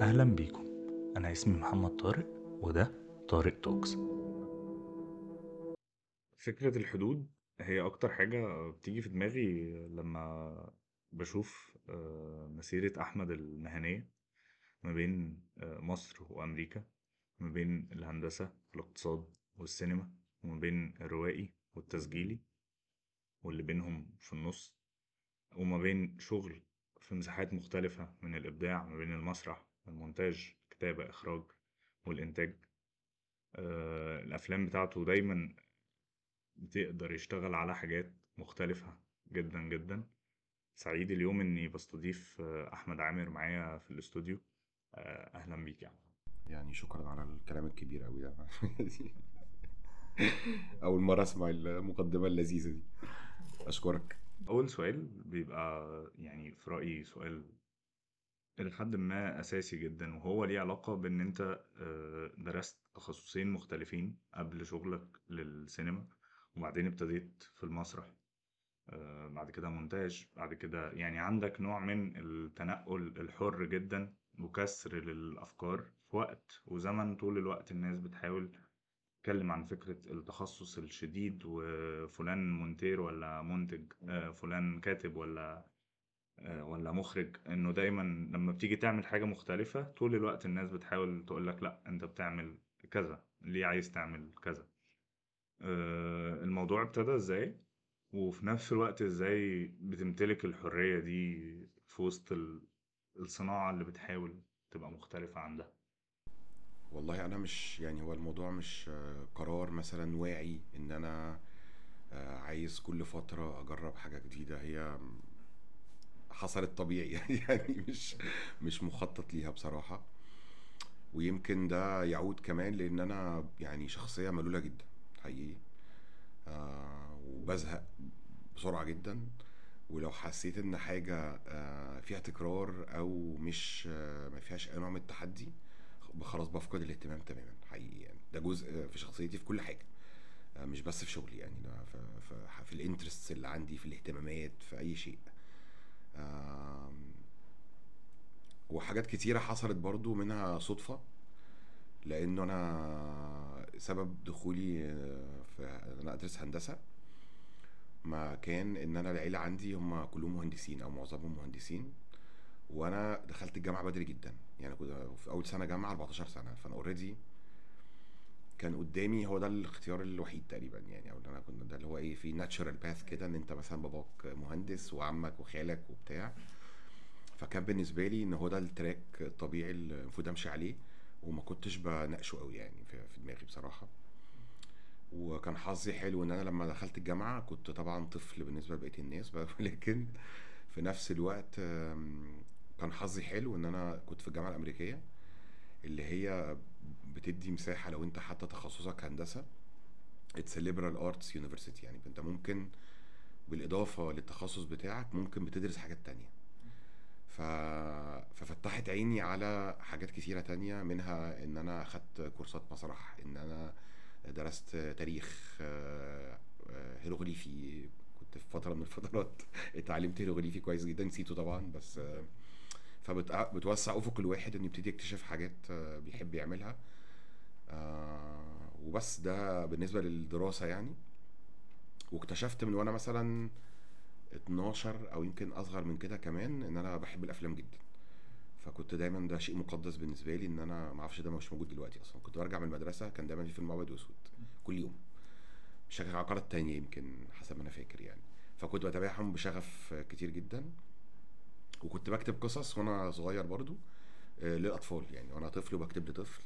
أهلا بيكم. أنا اسمي محمد طارق وده طارق توكس. فكرة الحدود هي أكتر حاجة بتيجي في دماغي لما بشوف آه، مسيرة أحمد المهنية ما بين آه، مصر وأمريكا ما بين الهندسة والاقتصاد والسينما وما بين الروائي والتسجيلي واللي بينهم في النص وما بين شغل في مساحات مختلفة من الإبداع ما بين المسرح المونتاج كتابة إخراج والإنتاج. آه، الأفلام بتاعته دايما بتقدر يشتغل على حاجات مختلفة جدا جدا. سعيد اليوم إني بستضيف آه، أحمد عامر معايا في الاستوديو. آه، أهلا بيك يعني يعني شكرا على الكلام الكبير قوي ده. أول مرة أسمع المقدمة اللذيذة دي. أشكرك. أول سؤال بيبقى يعني في رأيي سؤال لحد ما أساسي جدا وهو ليه علاقة بإن أنت آه، درست تخصصين مختلفين قبل شغلك للسينما وبعدين ابتديت في المسرح آه، بعد كده مونتاج بعد كده يعني عندك نوع من التنقل الحر جدا وكسر للأفكار في وقت وزمن طول الوقت الناس بتحاول تتكلم عن فكرة التخصص الشديد وفلان مونتير ولا منتج آه، فلان كاتب ولا ولا مخرج إنه دايما لما بتيجي تعمل حاجة مختلفة طول الوقت الناس بتحاول تقولك لأ أنت بتعمل كذا ليه عايز تعمل كذا؟ آه، الموضوع ابتدى إزاي؟ وفي نفس الوقت إزاي بتمتلك الحرية دي في وسط ال- الصناعة اللي بتحاول تبقى مختلفة عن ده؟ والله أنا مش يعني هو الموضوع مش آه، قرار مثلا واعي إن أنا آه، عايز كل فترة أجرب حاجة جديدة. هي حصلت طبيعي. يعني مش مش مخطط ليها بصراحة. ويمكن ده يعود كمان لأن أنا يعني شخصية ملولة جدا حقيقي. آه وبزهق بسرعة جدا. ولو حسيت إن حاجة آه فيها تكرار أو مش آه ما فيهاش أي نوع من التحدي خلاص بفقد الاهتمام تماما حقيقي يعني. ده جزء في شخصيتي في كل حاجة. آه مش بس في شغلي يعني في, في, في الانترست اللي عندي في الاهتمامات في أي شيء. آم، وحاجات كتيرة حصلت برضو منها صدفة لأنه أنا سبب دخولي آه، في أنا أدرس هندسة. ما كان إن أنا العيلة عندي هم كلهم مهندسين أو معظمهم مهندسين وأنا دخلت الجامعة بدري جدا. يعني كنت في أول سنة جامعة 14 سنة فأنا already كان قدامي هو ده الاختيار الوحيد تقريبا يعني أو اللي أنا كنت ده اللي هو إيه في natural path كده إن أنت مثلا باباك مهندس وعمك وخالك وبتاع. فكان بالنسبة لي إن هو ده ال track الطبيعي اللي المفروض أمشي عليه وما كنتش بناقشه قوي يعني في, دماغي بصراحة. وكان حظي حلو إن أنا لما دخلت الجامعة كنت طبعا طفل بالنسبة لبقية الناس بقى لكن في نفس الوقت كان حظي حلو إن أنا كنت في الجامعة الأمريكية اللي هي بتدي مساحة لو انت حتى تخصصك هندسة. it's liberal arts university يعني انت ممكن بالإضافة للتخصص بتاعك ممكن بتدرس حاجات تانية. ف... ففتحت عيني على حاجات كتيرة تانية منها إن أنا أخدت كورسات مسرح إن أنا درست تاريخ آه، آه، هيروغليفي. كنت في فترة من الفترات اتعلمت هيروغليفي كويس جدا نسيته طبعا بس آه، فبتوسع أفق الواحد إنه يبتدي يكتشف حاجات آه، بيحب يعملها. آه، وبس ده بالنسبة للدراسة يعني. واكتشفت من وأنا مثلا 12 أو يمكن أصغر من كده كمان إن أنا بحب الأفلام جدا. فكنت دايما ده شيء مقدس بالنسبة لي إن أنا ما أعرفش ده مش موجود دلوقتي أصلا. كنت برجع من المدرسة كان دايما في فيلم أبيض وأسود كل يوم مش فاكر العقارة التانية يمكن حسب ما أنا فاكر يعني. فكنت بتابعهم بشغف كتير جدا. وكنت بكتب قصص وأنا صغير برضو آه، للأطفال يعني. وأنا طفل وبكتب لطفل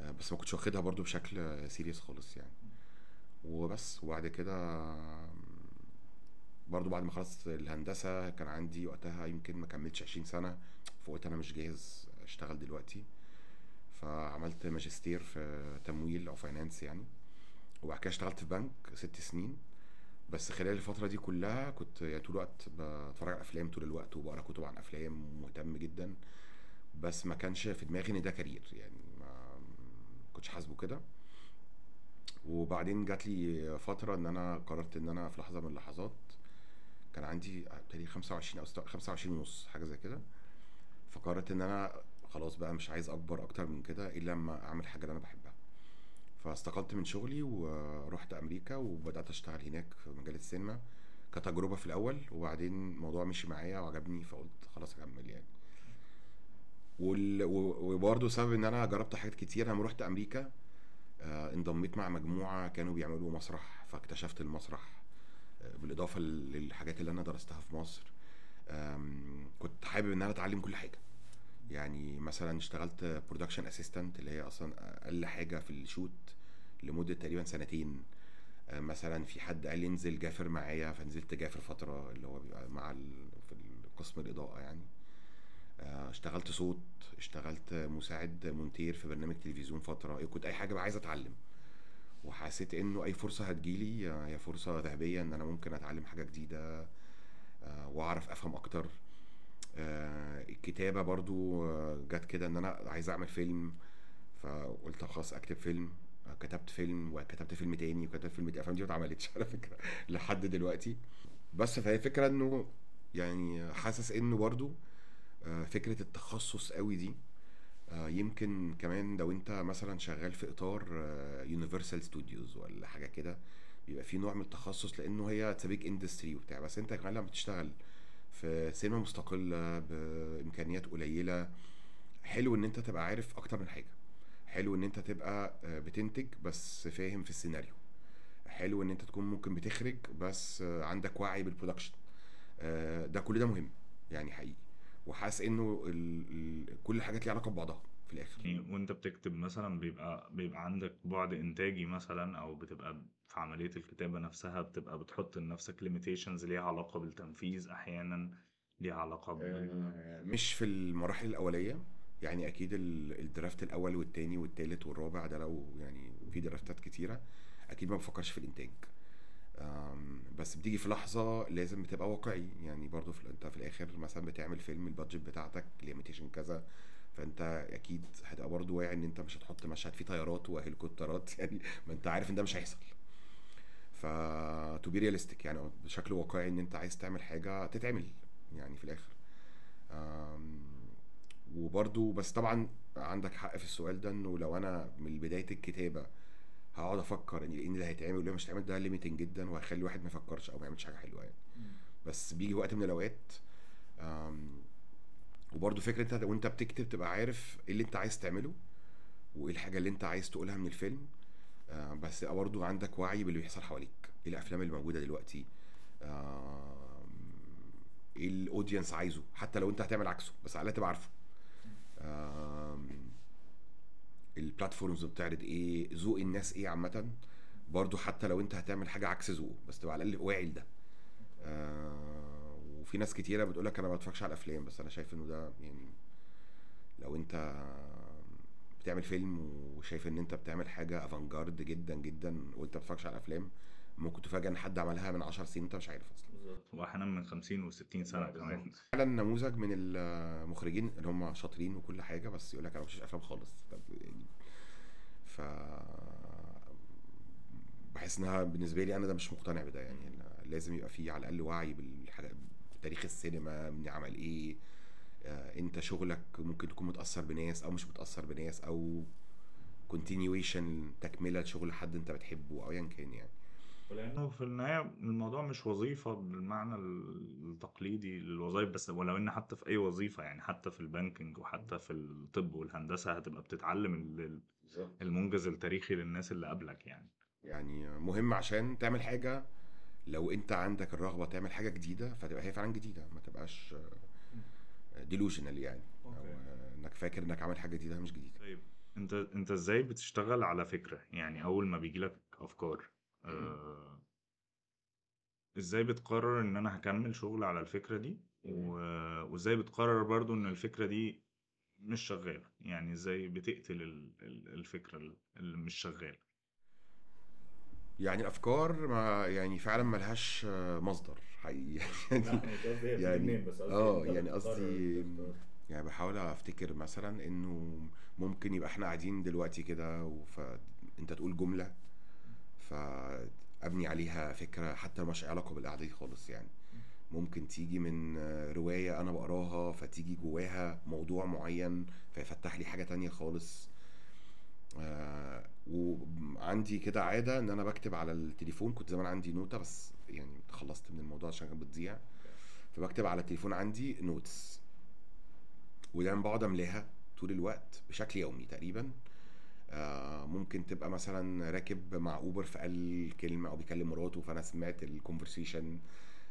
آه، بس ما كنتش واخدها برضو بشكل سيريس خالص يعني. وبس وبعد كده برضو بعد ما خلصت الهندسة كان عندي وقتها يمكن ما كملتش 20 سنة فقلت أنا مش جاهز أشتغل دلوقتي. فعملت ماجستير في تمويل أو finance يعني. وبعد كده اشتغلت في بنك ست سنين. بس خلال الفترة دي كلها كنت يعني طول الوقت بتفرج على أفلام طول الوقت وبقرأ كتب عن أفلام ومهتم جدا. بس ما كانش في دماغي إن ده career يعني ما كنتش حاسبه كده. وبعدين جات لي فترة إن أنا قررت إن أنا في لحظة من اللحظات كان عندي تقريبا 25 أو 26 ونص حاجة زي كده. فقررت إن أنا خلاص بقى مش عايز أكبر أكتر من كده إلا لما أعمل حاجة اللي أنا بحبها. فاستقلت من شغلي ورحت أمريكا وبدأت أشتغل هناك في مجال السينما كتجربة في الأول وبعدين الموضوع مشي معايا وعجبني فقلت خلاص أكمل يعني. وال... و- وبرضه سبب إن أنا جربت حاجات كتير لما رحت أمريكا آه، انضميت مع مجموعة كانوا بيعملوا مسرح فاكتشفت المسرح آه، بالإضافة للحاجات اللي أنا درستها في مصر. كنت حابب إن أنا أتعلم كل حاجة. يعني مثلا اشتغلت production assistant اللي هي أصلا أقل حاجة في ال shoot. لمدة تقريبا سنتين. آه، مثلا في حد قال لي انزل gaffer معايا فنزلت gaffer فترة اللي هو بيبقى مع. في قسم الإضاءة يعني. آه، اشتغلت صوت اشتغلت مساعد مونتير في برنامج تلفزيون فترة. كنت أي حاجة بقى عايز أتعلم. وحسيت إنه أي فرصة هتجيلي آه، هي فرصة ذهبية إن أنا ممكن أتعلم حاجة جديدة وأعرف أفهم أكتر. الكتابة برضو جت كده إن أنا عايز أعمل فيلم فقلت خلاص أكتب فيلم. كتبت فيلم وكتبت فيلم تاني وكتبت فيلم تاني. الافلام دي ما اتعملتش على فكرة لحد دلوقتي. بس فهي فكرة إنه يعني حاسس انه برضو آه، فكرة التخصص قوي دي آه، يمكن كمان لو أنت مثلا شغال في إطار Universal Studios ولا حاجة كده بيبقى في نوع من التخصص لأنه هي big industry وبتاع. بس أنت كمان لما بتشتغل في سينما مستقلة بإمكانيات قليلة حلو إن أنت تبقى عارف أكتر من حاجة. حلو إن أنت تبقى آه، بتنتج بس فاهم في السيناريو. حلو إن أنت تكون ممكن بتخرج بس آه، عندك وعي بالبرودكشن آه، ده كل ده مهم يعني حقيقي. وحاسس إنه. كل الحاجات ليها علاقة ببعضها في الآخر. يعني وأنت بتكتب مثلا بيبقى بيبقى عندك بعد إنتاجي مثلا أو بتبقى في عملية الكتابة نفسها بتبقى بتحط لنفسك limitations ليها علاقة بالتنفيذ أحيانا ليها علاقة بال مش في المراحل الأولية. يعني أكيد ال- الدرافت الأول والتاني والتالت والرابع ده لو يعني في درافتات كتيرة أكيد ما بفكرش في الإنتاج. بس بتيجي في لحظة لازم بتبقى واقعي. يعني برضو في أنت في الآخر مثلا بتعمل فيلم ال budget بتاعتك limitation كذا فأنت أكيد هتبقى برضو واعي إن أنت مش هتحط مشهد فيه طيارات وهليكوبترات يعني ما أنت عارف إن ده مش هيحصل. ف to be realistic يعني بشكل واقعي إن أنت عايز تعمل حاجة تتعمل يعني في الآخر. وبرضو بس طبعا عندك حق في السؤال ده إنه لو أنا من بداية الكتابة هقعد أفكر إن إيه اللي هيتعمل وايه مش هيتعمل ده ليميتنج جدا وهيخلي الواحد ما يفكرش أو ما يعملش حاجة حلوة يعني. بس بيجي وقت من الأوقات وبرضو فكرة أنت وأنت بتكتب تبقى عارف إيه اللي أنت عايز تعمله وإيه الحاجة اللي أنت عايز تقولها من الفيلم. آه، بس يبقى برضو عندك وعي باللي بيحصل حواليك إيه الأفلام اللي موجودة دلوقتي إيه ال audience عايزه حتى لو أنت هتعمل عكسه بس على الأقل تبقى عارفه. ال platforms بتعرض إيه ذوق الناس إيه عامة. برضو حتى لو أنت هتعمل حاجة عكس ذوقه بس تبقى على الأقل واعي لده. آه، وفي ناس كتيرة بتقول لك أنا ما بتفرجش على الأفلام بس أنا شايف إنه ده يعني لو أنت بتعمل فيلم وشايف إن أنت بتعمل حاجة avant-garde جدا جدا وأنت ما بتتفرجش على الافلام ممكن تفاجئ إن حد عملها من 10 سنين أنت مش عارف أصلا. واحيانا من 50 و60 سنة كمان. فعلا نموذج من المخرجين اللي هم شاطرين وكل حاجة بس يقول لك أنا ما بشوفش أفلام خالص. طب يعني ف بحس إنها بالنسبة لي أنا ده مش مقتنع بده يعني. لازم يبقى في على الأقل وعي بالحاجة تاريخ السينما من عمل إيه آه، أنت شغلك ممكن تكون متأثر بناس أو مش متأثر بناس أو continuation تكملة لشغل حد أنت بتحبه أو ايا كان يعني. ولأنه في النهاية الموضوع مش وظيفة بالمعنى التقليدي للوظائف بس ولو إن حتى في أي وظيفة يعني حتى في البانكينج وحتى في الطب والهندسة هتبقى بتتعلم ال- المنجز التاريخي للناس اللي قبلك يعني. يعني مهم عشان تعمل حاجة لو أنت عندك الرغبة تعمل حاجة جديدة فتبقى هي فعلا جديدة ما تبقاش delusional يعني. أو okay. آه، إنك فاكر إنك عامل حاجة جديدة مش جديدة. طيب أنت أنت إزاي بتشتغل على فكرة؟ يعني أول ما بيجي لك أفكار. آه، إزاي بتقرر إن أنا هكمل شغل على الفكرة دي؟ و- وإزاي بتقرر برضو إن الفكرة دي مش شغالة؟ يعني إزاي بتقتل ال- ال- الفكرة اللي مش شغالة؟ يعني الافكار ما يعني فعلا ملهاش آه، مصدر حقيقي. يعني يعني آه يعني قصدي يعني بحاول أفتكر مثلا إنه ممكن يبقى إحنا قاعدين دلوقتي كده فانت تقول جملة فأبني عليها فكرة حتى مش علاقة بالقعدة دي خالص يعني. ممكن تيجي من رواية أنا بقراها فتيجي جواها موضوع معين فيفتح لي حاجة تانية خالص. آه، وعندي كده عادة إن أنا بكتب على التليفون. كنت زمان عندي نوتة بس يعني خلصت من الموضوع عشان كانت بتضيع. فبكتب على التليفون عندي notes ودايما بقعد أملاها طول الوقت بشكل يومي تقريبا. ممكن تبقى مثلا راكب مع Uber فقال كلمة أو بيكلم مراته فأنا سمعت ال conversation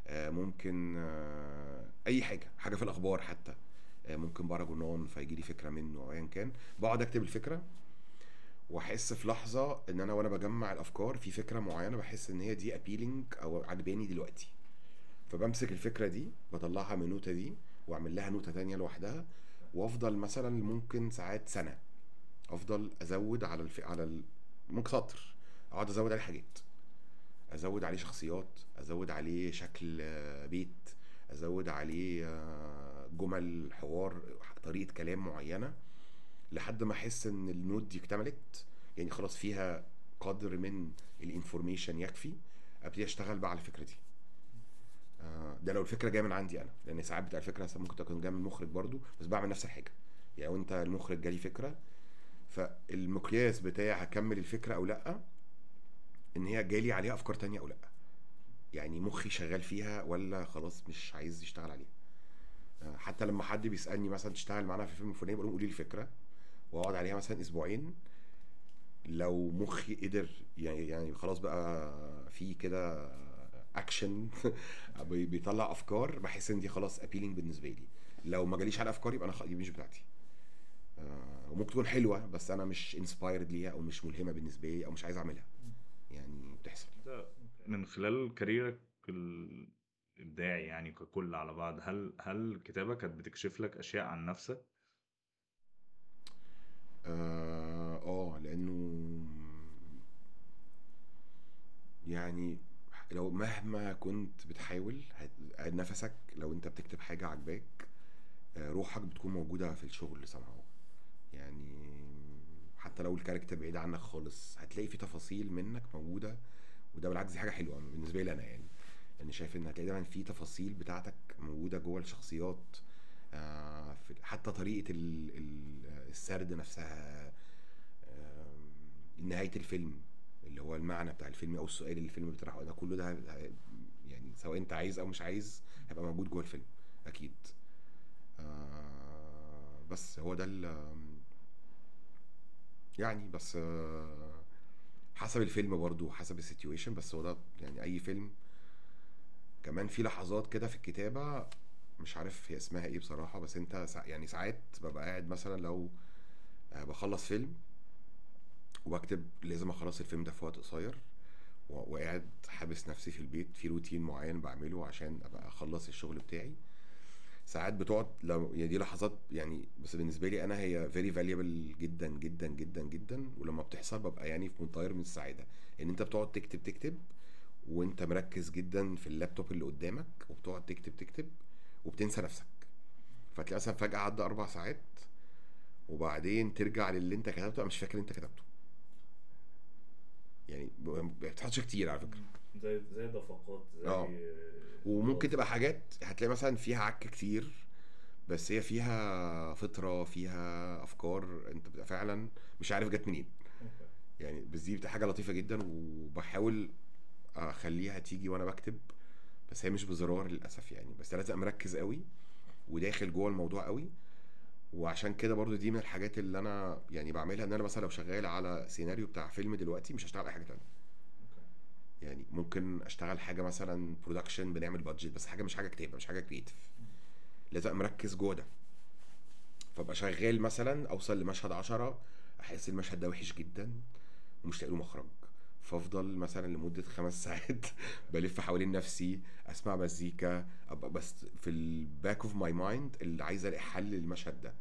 ممكن آه، أي حاجة حاجة في الأخبار حتى. آه، ممكن بقرا جورنال فيجي لي فكرة منه ايا كان. بقعد أكتب الفكرة وأحس في لحظة إن أنا وأنا بجمع الأفكار في فكرة معينة بحس إن هي دي appealing أو عجباني دلوقتي. فبمسك الفكرة دي بطلعها من النوتة دي وأعمل لها نوتة تانية لوحدها وأفضل مثلا ممكن ساعات سنة. أفضل أزود على الف... على. ممكن سطر أقعد أزود عليه حاجات. أزود عليه شخصيات. أزود عليه شكل آه، بيت. أزود عليه آه، جمل حوار طريقة كلام معينة لحد ما أحس إن النوت دي اكتملت. يعني خلاص فيها قدر من الانفورميشن يكفي. أبتدي أشتغل بقى على الفكرة دي. آه، ده لو الفكرة جاية من عندي أنا. لأن ساعات بتاع الفكرة ممكن تكون جاية من المخرج برضو بس بعمل نفس الحاجة. يعني وانت المخرج جالي فكرة فالمقياس بتاع هكمل الفكرة أو لأ؟ إن هي جالي عليها أفكار تانية أو لأ. يعني مخي شغال فيها ولا خلاص مش عايز يشتغل عليها. آه، حتى لما حد بيسألني مثلا تشتغل معانا في فيلم فلاني بقول قولي لي الفكرة وأقعد عليها مثلا أسبوعين. لو مخي قدر يعني يعني خلاص بقى في كده اكشن بي- بيطلع أفكار بحس إن دي خلاص appealing بالنسبة لي. لو ما جاليش على أفكار يبقى أنا دي مش بتاعتي. وممكن تكون حلوة بس أنا مش inspired ليها أو مش ملهمة بالنسبة لي أو مش عايز أعملها. يعني بتحصل. من خلال كاريرك الإبداعي يعني ككل على بعض هل هل الكتابه كانت بتكشف لك أشياء عن نفسك؟ آه آه، لأنه يعني لو مهما كنت بتحاول نفسك لو أنت بتكتب حاجة عجباك آه، روحك بتكون موجودة في الشغل somehow. حتى لو الكاركتر بعيد عنك خالص هتلاقي في تفاصيل منك موجودة وده بالعكس دي حاجة حلوة بالنسبة لي أنا يعني. يعني شايف إن هتلاقي دايما في تفاصيل بتاعتك موجودة جوه الشخصيات آه، حتى ال- السرد نفسها آم، نهاية الفيلم اللي هو المعنى بتاع الفيلم أو السؤال اللي الفيلم بيطرحه ده كله ده يعني سواء أنت عايز أو مش عايز هيبقى موجود جوه الفيلم أكيد. آه، بس هو ده يعني بس آه، حسب الفيلم برضو حسب السيتويشن بس هو ده يعني أي فيلم. كمان في لحظات كده في الكتابة مش عارف هي اسمها إيه بصراحة بس أنت يعني ساعات ببقى قاعد مثلا لو آه، بخلص فيلم وبكتب لازم أخلص الفيلم ده في وقت قصير وقاعد حابس نفسي في البيت في روتين معين بعمله عشان أبقى أخلص الشغل بتاعي. ساعات بتقعد لو يعني دي لحظات يعني بس بالنسبة لي أنا هي very valuable جدا جدا جدا. جدا ولما بتحصل ببقى يعني في منتهى من السعادة. إن أنت بتقعد تكتب تكتب وأنت مركز جدا في اللابتوب اللي قدامك وبتقعد تكتب تكتب وبتنسى نفسك. فتلاقي مثلا فجأة عدى أربع ساعات وبعدين ترجع للي أنت كتبته مش فاكر أنت كتبته. يعني ما بتحصلش كتير على فكرة. زي زي دفقات زي آه. وممكن تبقى حاجات هتلاقي مثلا فيها عك كتير. بس هي فيها فطرة فيها أفكار. أنت بتبقى فعلا مش عارف جت منين. يعني بس دي بتبقى حاجة لطيفة جدا وبحاول أخليها تيجي وأنا بكتب. بس هي مش بزرار للأسف يعني. بس لازم مركز قوي وداخل جوه الموضوع قوي. وعشان كده برضو دي من الحاجات اللي أنا يعني بعملها إن أنا مثلا لو شغال على سيناريو بتاع فيلم دلوقتي مش هشتغل على حاجة تانية. يعني ممكن أشتغل حاجة مثلا production بنعمل budget بس حاجة مش حاجة كتابه مش حاجة creative لازم ابقى مركز جوه ده. فابقى شغال مثلا أوصل لمشهد عشرة أحس المشهد ده وحش جدا ومش لاقي له مخرج. فأفضل مثلا لمدة خمس ساعات بلف حوالين نفسي أسمع مزيكا أبقى بس في ال back of my mind اللي عايز ألاقي حل للمشهد ده.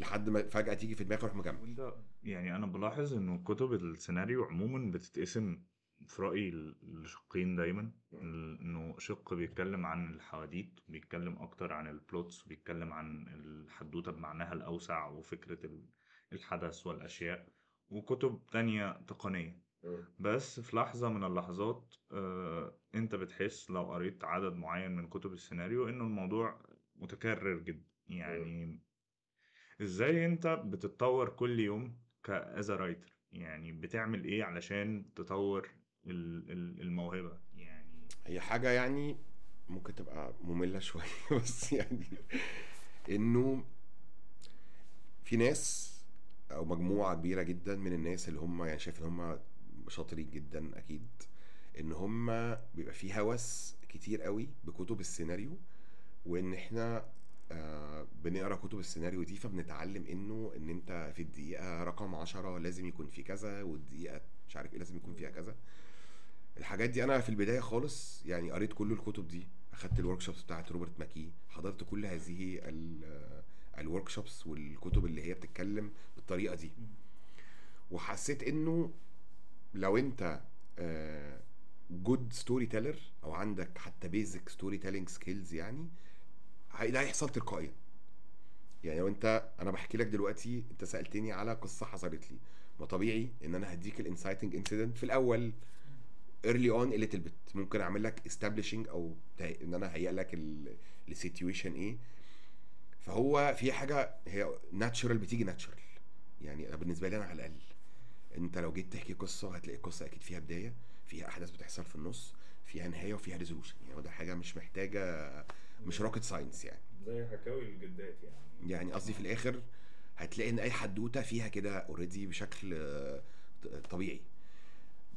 لحد ما فجأة تيجي في دماغي أروح مكمل يعني أنا بلاحظ إنه كتب السيناريو عموما بتتقسم في رأيي ل- لشقين دايما إنه شق بيتكلم عن الحواديت وبيتكلم أكتر عن ال plots وبيتكلم عن الحدوتة بمعناها الأوسع وفكرة ال- الحدث والأشياء وكتب تانية تقنية. بس في لحظة من اللحظات آه، أنت بتحس لو قريت عدد معين من كتب السيناريو إنه الموضوع متكرر جدا يعني إزاي أنت بتتطور كل يوم كأز رايتر يعني بتعمل إيه علشان تطور ال- ال- الموهبة. يعني هي حاجة يعني ممكن تبقى مملة شوية بس يعني إنه في ناس أو مجموعة كبيرة جدا من الناس اللي هم يعني شايف إن هم شاطرين جدا أكيد إن هم بيبقى في هوس كتير قوي بكتب السيناريو وإن إحنا آه بنقرأ كتب السيناريو دي فبنتعلم إنه إن أنت في الدقيقة رقم عشرة لازم يكون في كذا والدقيقة مش عارف إيه لازم يكون فيها كذا. الحاجات دي أنا في البداية خالص يعني قريت كل الكتب دي أخدت ال workshops بتاعت روبرت ماكي حضرت كل هذه ال workshops والكتب اللي هي بتتكلم بالطريقة دي. وحسيت إنه لو أنت good storyteller أو عندك حتى basic storytelling skills يعني ده هيحصل تلقائيا. يعني لو أنت أنا بحكي لك دلوقتي أنت سألتني على قصة حصلت لي. ما طبيعي إن أنا هديك ال inciting incident في الأول. early on little bit ممكن أعمل لك establishing أو إن أنا هيئ لك ال situation إيه. فهو في حاجة هي natural بتيجي natural يعني بالنسبة لي أنا على الأقل. أنت لو جيت تحكي قصة هتلاقي القصة أكيد فيها بداية فيها أحداث بتحصل في النص فيها نهاية وفيها resolution يعني وده حاجة مش محتاجة مش rocket science يعني. زي حكاوي الجدات يعني. يعني قصدي في الآخر هتلاقي إن أي حدوتة فيها كده already بشكل آه، طبيعي.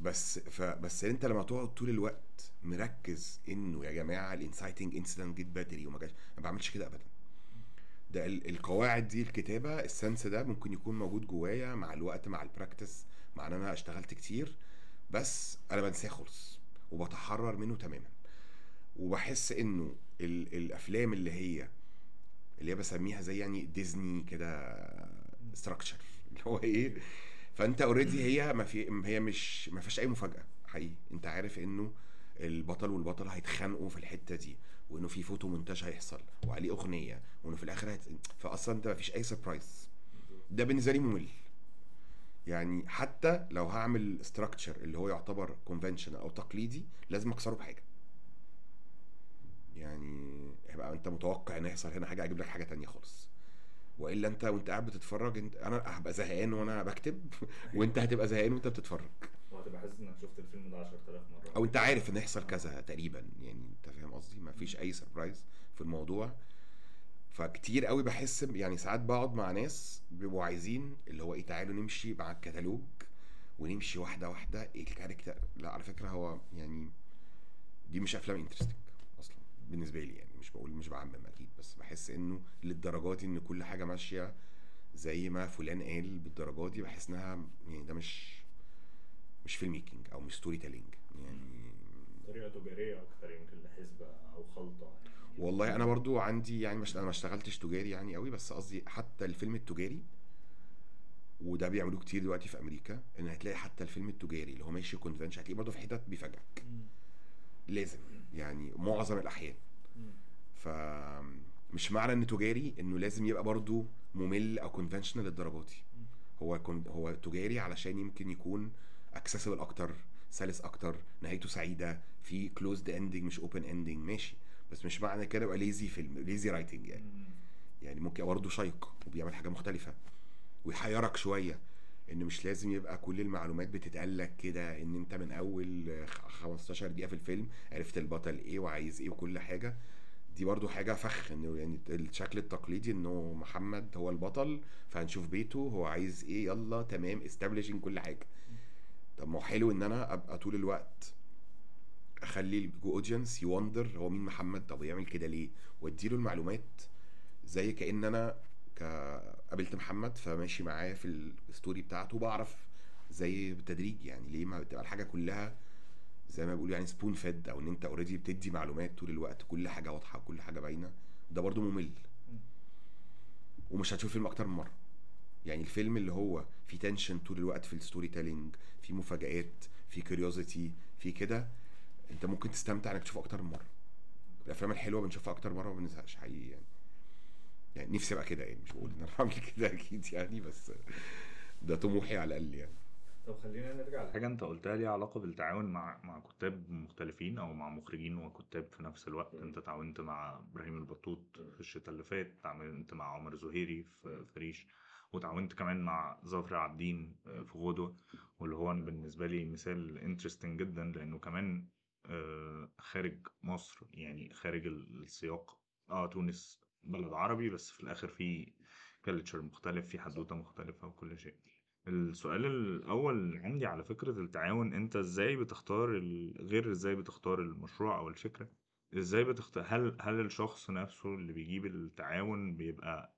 بس فبس انت لما تقعد طول الوقت مركز انه يا جماعة ال inciting incident جيت بدري وما جاش ما بعملش كده ابدا. ده ال- القواعد دي الكتابة ال sense ده ممكن يكون موجود جوايا مع الوقت مع ال practice مع إن أنا اشتغلت كتير بس أنا بنساه خالص وبتحرر منه تماما. وبحس إنه ال- الأفلام اللي هي اللي هي بسميها زي يعني ديزني كده structure اللي هو إيه؟ فأنت already هي ما في هي مش ما فيهاش أي مفاجأة حقيقي. أنت عارف إنه البطل والبطلة هيتخانقوا في الحتة دي وإنه في فوتو مونتاج هيحصل وعليه أغنية وإنه في الآخر هت... فاصلا أنت ما فيش أي surprise ده بالنسبة لي ممل. يعني حتى لو هعمل structure اللي هو يعتبر convention أو تقليدي لازم أكسره بحاجة. يعني هيبقى أنت متوقع إن يحصل هنا حاجة أجيب لك حاجة تانية خالص. وإلا أنت وأنت قاعد بتتفرج أنت أنا هبقى زهقان وأنا بكتب وأنت هتبقى زهقان وأنت بتتفرج. وهتبقى حاسس إنك شفت الفيلم ده 10000 مرة. أو أنت عارف إن هيحصل كذا تقريبا يعني أنت فاهم قصدي؟ ما فيش أي surprise في الموضوع. فكتير قوي بحس يعني ساعات بقعد مع ناس بيبقوا عايزين اللي هو إيه تعالوا نمشي مع الكتالوج ونمشي واحدة واحدة. إيه ال character؟ لا على فكرة هو يعني دي مش أفلام interesting أصلا بالنسبة لي يعني مش بقول مش بعمم. بس بحس انه للدرجات دي ان كل حاجة ماشية زي ما فلان قال بالدرجات دي بحس انها يعني ده مش مش filmmaking أو مش storytelling يعني طريقة تجارية أكتر يمكن لحسبة أو خلطة. يعني والله أنا برضو عندي يعني مش أنا ما اشتغلتش تجاري يعني قوي بس قصدي حتى الفيلم التجاري وده بيعملوه كتير دلوقتي في أمريكا إن هتلاقي حتى الفيلم التجاري اللي هو ماشي convention هتلاقيه برضه في حتت بيفاجئك. لازم. يعني معظم الأحيان. ف مش معنى انه تجاري إنه لازم يبقى برضه ممل أو conventional للدرجه دي. هو هو تجاري علشان يمكن يكون accessible أكتر سلس أكتر نهايته سعيدة في closed ending مش open ending ماشي بس مش معنى كده يبقى lazy film lazy writing يعني. يعني ممكن يبقى برضه شيق وبيعمل حاجة مختلفة ويحيرك شوية إن مش لازم يبقى كل المعلومات بتتقال لك كده إن أنت من أول خ- 15 دقيقة في الفيلم عرفت البطل إيه وعايز إيه وكل حاجة دي برضو حاجة فخ إنه يعني الشكل التقليدي إنه محمد هو البطل فهنشوف بيته هو عايز إيه يلا تمام establishing كل حاجة. طب ما حلو إن أنا أبقى طول الوقت أخلي الجو audience wonder هو مين محمد طب يعمل كده ليه؟ وأديله المعلومات زي كأن أنا قابلت محمد فماشي معاه في ال story بتاعته بعرف زي بالتدريج يعني ليه ما بتبقى الحاجة كلها زي ما بيقولوا يعني spoon feed أو إن أنت already بتدي معلومات طول الوقت كل حاجة واضحة كل حاجة باينة. ده برضو ممل. مم. ومش هتشوف فيلم أكتر من مرة. يعني الفيلم اللي هو فيه tension طول الوقت في ال storytelling في مفاجآت في curiosity في كده أنت ممكن تستمتع إنك تشوفه أكتر من مرة. الأفلام الحلوة بنشوفها أكتر مرة وما بنزهقش حقيقي يعني. يعني نفسي أبقى كده يعني مش بقول إن أنا بعمل كده أكيد يعني بس ده طموحي على الأقل يعني. طب خلينا نرجع لحاجة أنت قلتها ليها علاقة بالتعاون مع مع كتاب مختلفين أو مع مخرجين وكتاب في نفس الوقت. أنت تعاونت مع إبراهيم البطوط في الشتاء اللي فات تعاونت مع عمر زهيري في في ريش وتعاونت كمان مع ظافر عابدين في غدوة واللي هو بالنسبة لي مثال interesting جدا لأنه كمان آه، خارج مصر يعني خارج السياق. آه تونس بلد عربي بس في الآخر في culture مختلف في حدوتة مختلفة وكل شيء. السؤال الأول عندي على فكرة التعاون أنت إزاي بتختار ال- غير إزاي بتختار المشروع أو الفكرة؟ إزاي بتختار هل هل الشخص نفسه اللي بيجيب التعاون بيبقى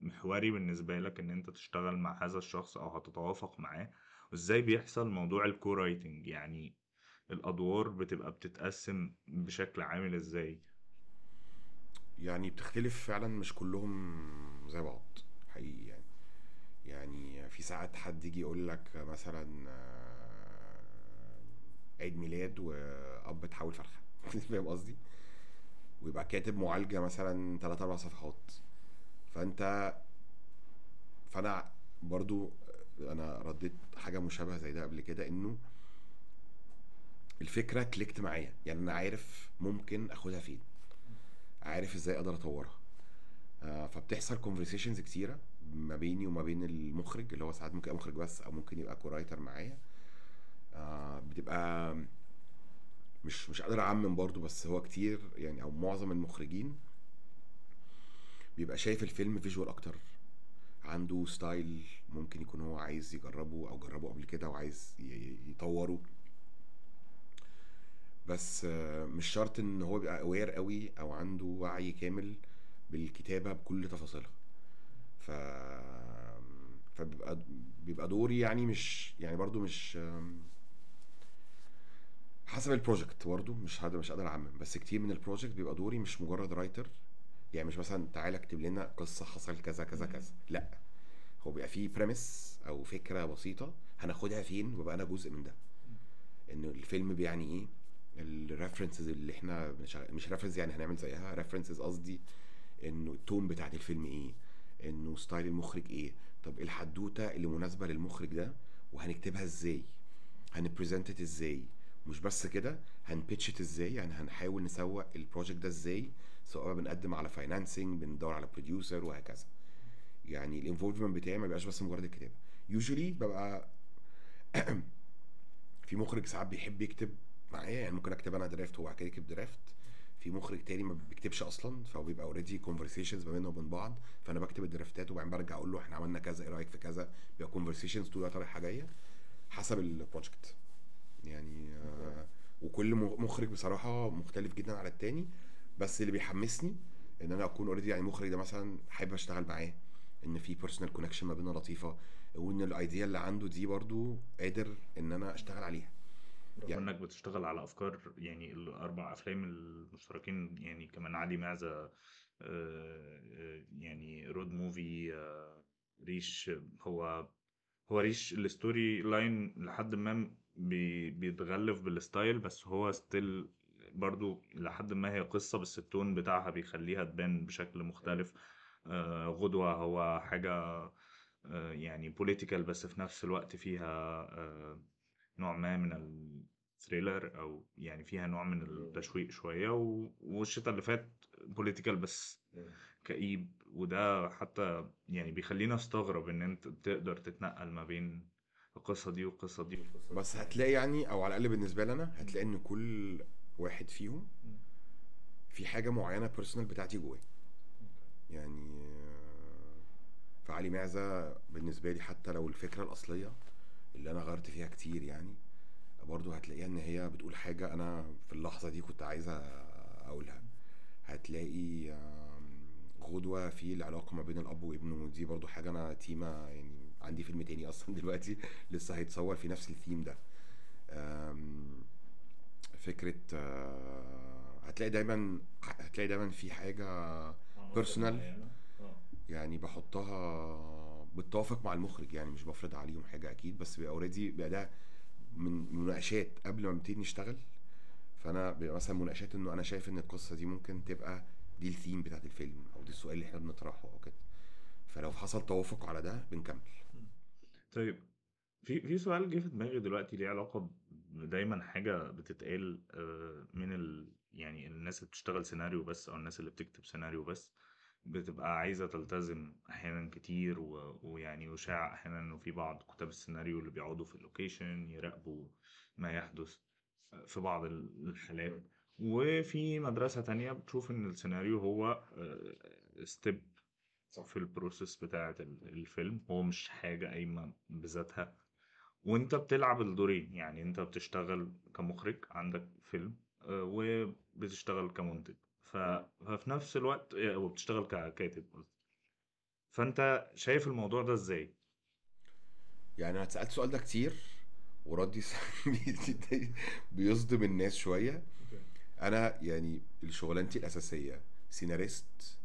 محوري بالنسبة لك إن أنت تشتغل مع هذا الشخص أو هتتوافق معاه؟ وإزاي بيحصل موضوع ال co-writing يعني الأدوار بتبقى بتتقسم بشكل عامل إزاي؟ يعني بتختلف فعلا مش كلهم زي بعض حقيقي يعني. يعني في ساعات حد يجي يقول لك مثلا آه، عيد ميلاد وأب تحول فرخة. فاهم قصدي؟ ويبقى كاتب معالجة مثلا 3 4 صفحات. فأنت فأنا برضو أنا رديت حاجة مشابهة زي ده قبل كده إنه الفكرة clicked معايا. يعني أنا عارف ممكن أخدها فين. عارف إزاي أقدر أطورها. آه، فبتحصل conversations كتيرة. ما بيني وما بين المخرج اللي هو ساعات ممكن يبقى مخرج بس أو ممكن يبقى co-writer معايا. آه، بتبقى مش مش قادر أعمم برضو بس هو كتير يعني أو معظم المخرجين بيبقى شايف الفيلم visual أكتر. عنده style ممكن يكون هو عايز يجربه أو جربه قبل كده وعايز يطوره. بس آه، مش شرط إن هو يبقى aware قوي أو عنده وعي كامل بالكتابة بكل تفاصيلها. ف فبيبقى بيبقى دوري يعني مش يعني برضو مش حسب ال project برضو مش هقدر مش قادر أعمم بس كتير من ال project بيبقى دوري مش مجرد writer يعني مش مثلا تعالى اكتب لنا قصة حصل كذا كذا كذا. لا. هو بيبقى فيه premise أو فكرة بسيطة هناخدها فين وبقى أنا جزء من ده. إن الفيلم بيعني إيه؟ ال references اللي إحنا مش reference يعني هنعمل زيها references قصدي إنه ال tone بتاعت الفيلم إيه؟ انه style المخرج إيه. طب الحدوتة اللي مناسبة للمخرج ده وهنكتبها إزاي؟ هن present it إزاي؟ مش بس كده هن pitch it إزاي؟ يعني هنحاول نسوق ال project ده إزاي؟ سواء بنقدم على financing بندور على producer وهكذا. يعني ال involvement بتاعي ما بيبقاش بس مجرد الكتابة. usually ببقى في مخرج ساعات بيحب يكتب معايا يعني ممكن اكتب أنا draft وبعد كده يكتب draft. في مخرج تاني ما بيكتبش أصلا فهو بيبقى already conversations ما بيننا وبين بعض. فأنا بكتب ال draftات وبعدين برجع أقول له إحنا عملنا كذا إيه رأيك في كذا؟ بيبقى conversations طول الوقت رايحه جاية حسب ال project يعني آه وكل مخرج بصراحة مختلف جدا على التاني. بس اللي بيحمسني إن أنا أكون already يعني المخرج ده مثلا حابب أشتغل معاه. إن في personal connection ما بيننا لطيفة. وإن ال idea اللي عنده دي برضو قادر إن أنا أشتغل عليها. يعني- إنك بتشتغل على أفكار يعني الأربع أفلام المشتركين يعني كمان علي معزة آه، آه، يعني road movie آه، ريش هو هو ريش ال storyline لحد ما بي- بيتغلف بال style بس هو still برضو لحد ما هي قصة بس ال tone بتاعها بيخليها تبان بشكل مختلف. غدوة هو حاجة يعني political بس في نفس الوقت فيها نوع ما من ال thriller أو يعني فيها نوع من التشويق شوية و- والشتاء اللي فات political بس كئيب. وده حتى يعني بيخلينا أستغرب إن أنت تقدر تتنقل ما بين القصة دي والقصة دي والقصة بس. هتلاقي يعني أو على الأقل بالنسبة لي أنا هتلاقي إن كل واحد فيهم في حاجة معينة بيرسونال بتاعتي جواه. يعني فعلي معزة بالنسبة لي حتى لو الفكرة الأصلية اللي أنا غيرت فيها كتير يعني برضو هتلاقيها إن هي بتقول حاجة أنا في اللحظة دي كنت عايزة أقولها. هتلاقي آم، غدوة في العلاقة ما بين الأب وابنه دي برضو حاجة أنا تيمة يعني عندي فيلم تاني أصلا دلوقتي لسه هيتصور في نفس الثيم ده. آم، فكرة آه، هتلاقي دايما هتلاقي دايما في حاجة personal يعني بحطها بتوافق مع المخرج يعني مش بفرض عليهم حاجة أكيد بس بيبقى already بيبقى ده من مناقشات قبل ما نبتدي نشتغل. فأنا بيبقى مثلا مناقشات إنه أنا شايف إن القصة دي ممكن تبقى دي الثيم بتاعت الفيلم أو دي السؤال اللي إحنا بنطرحه أو كده. فلو حصل توافق على ده بنكمل. طيب في في سؤال جه في دماغي دلوقتي ليه علاقة ب دايمًا حاجة بتتقال آآ من ال يعني الناس اللي بتشتغل سيناريو بس أو الناس اللي بتكتب سيناريو بس، بتبقى عايزة تلتزم أحيانًا كتير و ويعني يُشاع أحيانًا إنه في بعض كُتاب السيناريو اللي بيقعدوا في ال location يراقبوا ما يحدث في بعض ال الحالات، وفي مدرسة تانية بتشوف إن السيناريو هو آآ step في الprocess بتاعة ال الفيلم، هو مش حاجة قايمة بذاتها، وأنت بتلعب الدورين، يعني أنت بتشتغل كمُخرج عندك فيلم آآ وبتشتغل كمُنتج، ف ففي نفس الوقت وبتشتغل ككاتب قصدي. فأنت شايف الموضوع ده إزاي؟ يعني أنا اتسألت السؤال ده كتير وردي بيصدم الناس شوية. أنا يعني شغلانتي الأساسية سيناريست،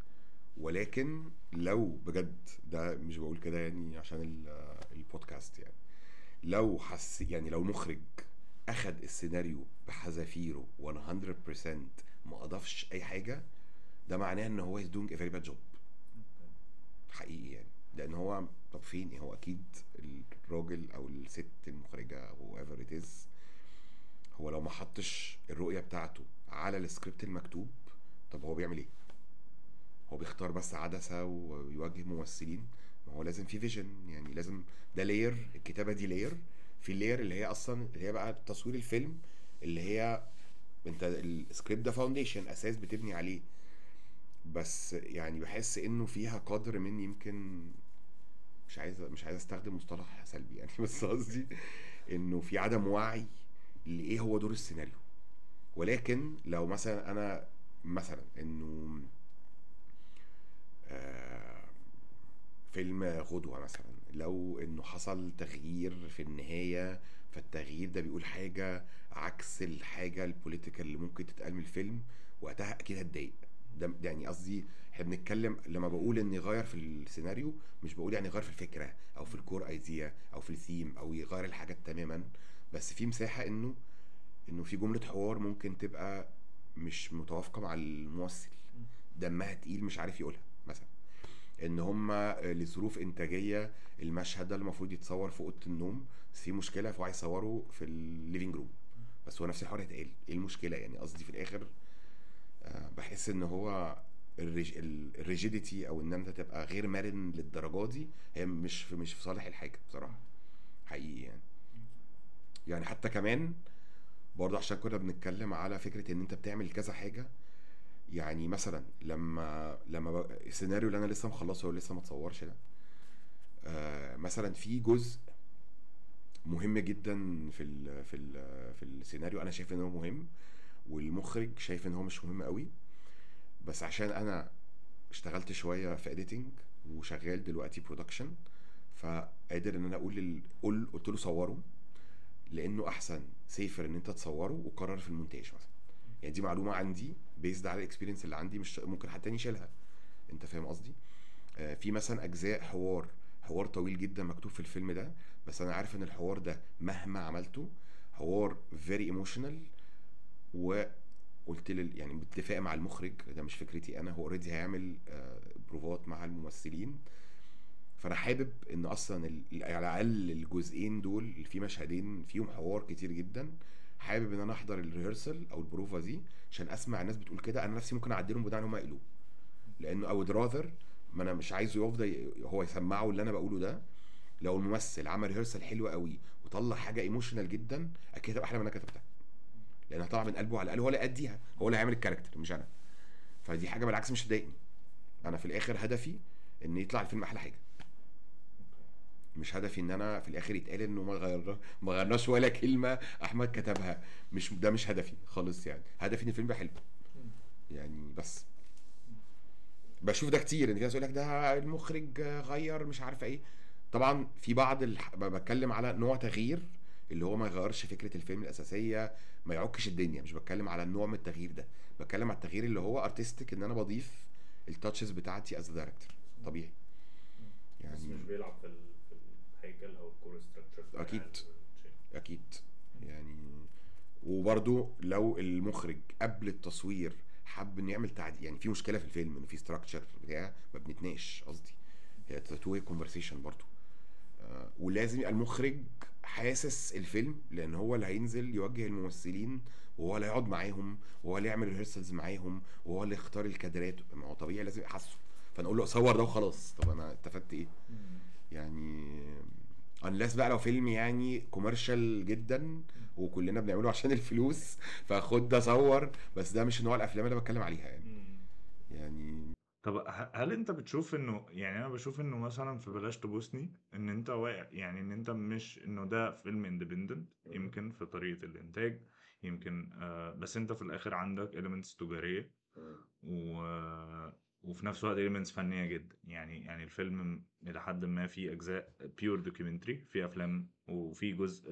ولكن لو بجد ده مش باقول كده يعني عشان ال البودكاست يعني، لو حس يعني لو المُخرج أخد السيناريو بحذافيره 100% ما أضافش أي حاجة، ده معناه إن هو is doing a very bad job. حقيقي يعني، لإن هو طب فين هو أكيد الراجل أو الست المُخرجة whoever it is هو لو ما حطّش الرؤية بتاعته على الscript المكتوب، طب هو بيعمل إيه؟ هو بيختار بس عدسة ويوجّه ممثلين، ما هو لازم في vision يعني لازم ده layer الكتابة دي layer، في الlayer اللي هي أصلًا اللي هي بقى تصوير الفيلم، اللي هي أنت الscript ده foundation أساس بتبني عليه. بس يعني باحس إنه فيها قدر من يمكن مش عايز مش عايز أستخدم مصطلح سلبي يعني، بس قصدي إنه في عدم وعي لإيه هو دور السيناريو. ولكن لو مثلًا أنا مثلًا إنه آآ فيلم غُدوة مثلًا، لو إنه حصل تغيير في النهاية، فالتغيير ده بيقول حاجة عكس الحاجة الpolitical اللي ممكن تتقال من الفيلم، وقتها أكيد هاتضايق. ده يعني قصدي إحنا بنتكلم لمّا باقول إني أغيّر في السيناريو، مش باقول يعني أغيّر في الفكرة أو في الcore idea أو في الtheme أو يغيّر الحاجات تمامًا، بس في مساحة إنه إنه في جملة حوار ممكن تبقى مش متوافقة مع الممثل، دمها تقيل مش عارف يقولها مثلًا. إن هُم لظروف إنتاجية المشهد ده المفروض يتصوّر في أوضة النوم، بس في مشكلة فهو عايز يصوّره في الliving room، بس هو نفس الحوار هيتقال، إيه المشكلة يعني؟ قصدي في الآخر آآ باحس إن هو الرج ال الrigidity أو إن أنت تبقى غير مرن للدرجة دي، هي مش في مش في صالح الحاجة بصراحة، حقيقي يعني. يعني حتى كمان برضه عشان كنا بنتكلم على فكرة إن أنت بتعمل كذا حاجة، يعني مثلًا لمّا لمّا السيناريو اللي أنا لسه مخلّصه ولسه ما اتصوّرش ده، آآ مثلًا في جزء مهم جدًا في ال في ال في السيناريو أنا شايف إن هو مهم، والمُخرج شايف إن هو مش مهم أوي، بس عشان أنا اشتغلت شوية في editing وشغّال دلوقتي production، فقادر إن أنا أقول لل قُل قُلت له صوّره، لإنه أحسن safer إن أنت تصوّره وقرّر في المونتاج مثلًا. يعني دي معلومة عندي based على الexperience اللي عندي مش ممكن حد تاني يشيلها، أنت فاهم قصدي؟ آآ في مثلًا أجزاء حوار، حوار طويل جدًا مكتوب في الفيلم ده، بس أنا عارف إن الحوار ده مهما عملته حوار very emotional وقُلت لل يعني باتفاق مع المُخرج، ده مش فكرتي أنا، هو already هيعمل آآ بروفات مع الممثلين، فأنا حابب إن أصلًا ال على الأقل الجزئين دول في مشهدين فيهم حوار كتير جدًا، حابب إن أنا أحضر الrehearsal أو البروفة دي عشان أسمع الناس بتقول كده، أنا نفسي ممكن أعدّلهم بناءً على اللي هُم. لإنه I would rather ما أنا مش عايزه يفضل هو يسمّعه اللي أنا باقوله ده، لو الممثل عمل rehearsal حلو أوي وطلّع حاجة emotional جدًا، أكيد هتبقى أحلى من أنا كتبتها. لإنها طالعة من قلبه على الأقل هو اللي هيأدّيها، هو اللي هيعمل الcharacter مش أنا. فدي حاجة بالعكس مش هتضايقني. أنا في الآخر هدفي إن يطلع الفيلم أحلى حاجة. مش هدفي إن أنا في الآخر يتقال إنه ما غيّرنا ما غيّرناش ولا كلمة أحمد كتبها، مش ده مش هدفي خالص يعني، هدفي إن الفيلم يبقى حلو. يعني بس. باشوف ده كتير، إن في ناس يقول لك ده المُخرج غيّر مش عارفة إيه، طبعًا في بعض الح ب باتكلم على نوع تغيير اللي هو ما يغيّرش فكرة الفيلم الأساسية، ما يعُكّش الدنيا، مش باتكلم على النوع من التغيير ده، باتكلم على التغيير اللي هو artistic إن أنا باضيف الtouches بتاعتي a director. طبيعي. بس يعني مش بيلعب في ال في الهيكل أو الcore structure بتاع أكيد. الشيء. أكيد. يعني وبرضه لو المُخرج قبل التصوير حَب إنه يعمل تعدي يعني في مشكلة في الفيلم إنه في structure بتاع ما بنتناقش قصدي، هي way conversation برضه. ولازم يبقى المُخرج حاسس الفيلم لأن هو اللي هينزل يوجه الممثلين وهو اللي هيقعد معاهم وهو اللي يعمل ريهرسلز معاهم وهو اللي يختار الكادرات. ما هو طبيعي لازم يحسه فنقول له صور ده وخلاص. طب أنا استفدت إيه؟ يعني unless بقى لو فيلم يعني كوميرشال جدا وكلنا بنعمله عشان الفلوس فخد ده صور بس ده مش نوع الأفلام اللي أنا بتكلم عليها يعني. يعني طب هل أنت بتشوف إنه يعني أنا بشوف إنه مثلا في بلاش تبوسني إن أنت واقع يعني إن أنت مش إنه ده فيلم independent يمكن في طريقة الإنتاج يمكن آه بس أنت في الآخر عندك elements تجارية و وفي نفس الوقت elements فنية جدا. يعني يعني الفيلم إلى حد ما فيه أجزاء pure documentary في أفلام وفي جزء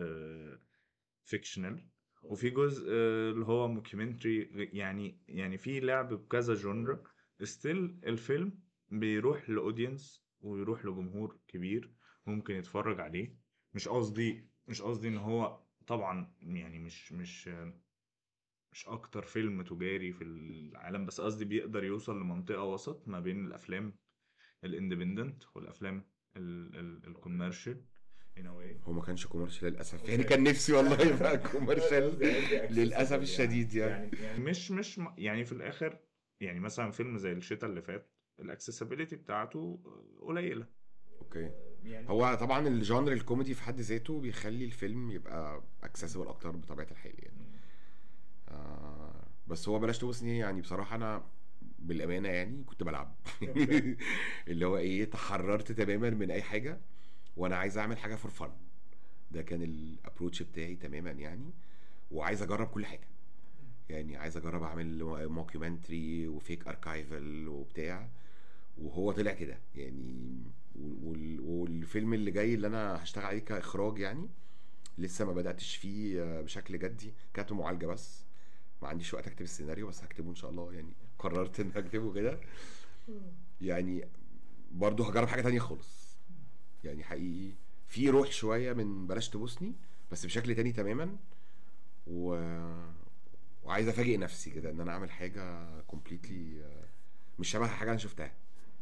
fictional وفي جزء آه، اللي هو mockumentary يعني يعني في لعب بكذا genre، still الفيلم بيروح ل audience ويروح لجمهور كبير ممكن يتفرج عليه. مش قصدي مش قصدي إن هو طبعا يعني مش مش مش أكتر فيلم تجاري في العالم بس قصدي بيقدر يوصل لمنطقة وسط ما بين الأفلام ال independent والأفلام ال commercial هو ما كانش commercial للأسف. يعني كان نفسي والله يبقى commercial للأسف يعني. الشديد يعني. يعني مش مش م- يعني في الآخر يعني مثلا فيلم زي الشتاء اللي فات ال accessibility بتاعته قليلة. okay. يعني هو طبعا ال genre الكوميدي في حد ذاته بيخلي الفيلم يبقى accessible أكتر بطبيعة الحال يعني. بس هو بلاش تبوسني يعني بصراحة أنا بالأمانة يعني كنت بلعب. اللي هو إيه تحررت تماما من أي حاجة وأنا عايز أعمل حاجة for fun ده كان ال approach بتاعي تماما يعني. وعايز أجرب كل حاجة. يعني عايز أجرب أعمل mockumentary و fake archival وبتاع. وهو طلع كده يعني. وال- والفيلم اللي جاي اللي أنا هشتغل عليه كإخراج يعني لسه ما بدأتش فيه بشكل جدي. كانت معالجة بس. ما عنديش وقت أكتب السيناريو بس هكتبه إن شاء الله. يعني قررت إن اكتبه كده. يعني برضه هجرب حاجة تانية خالص. يعني حقيقي في روح شوية من بلاش تبوسني بس بشكل تاني تماما. و... وعايز أفاجئ نفسي كده إن أنا أعمل حاجة completely مش شبه حاجة أنا شفتها.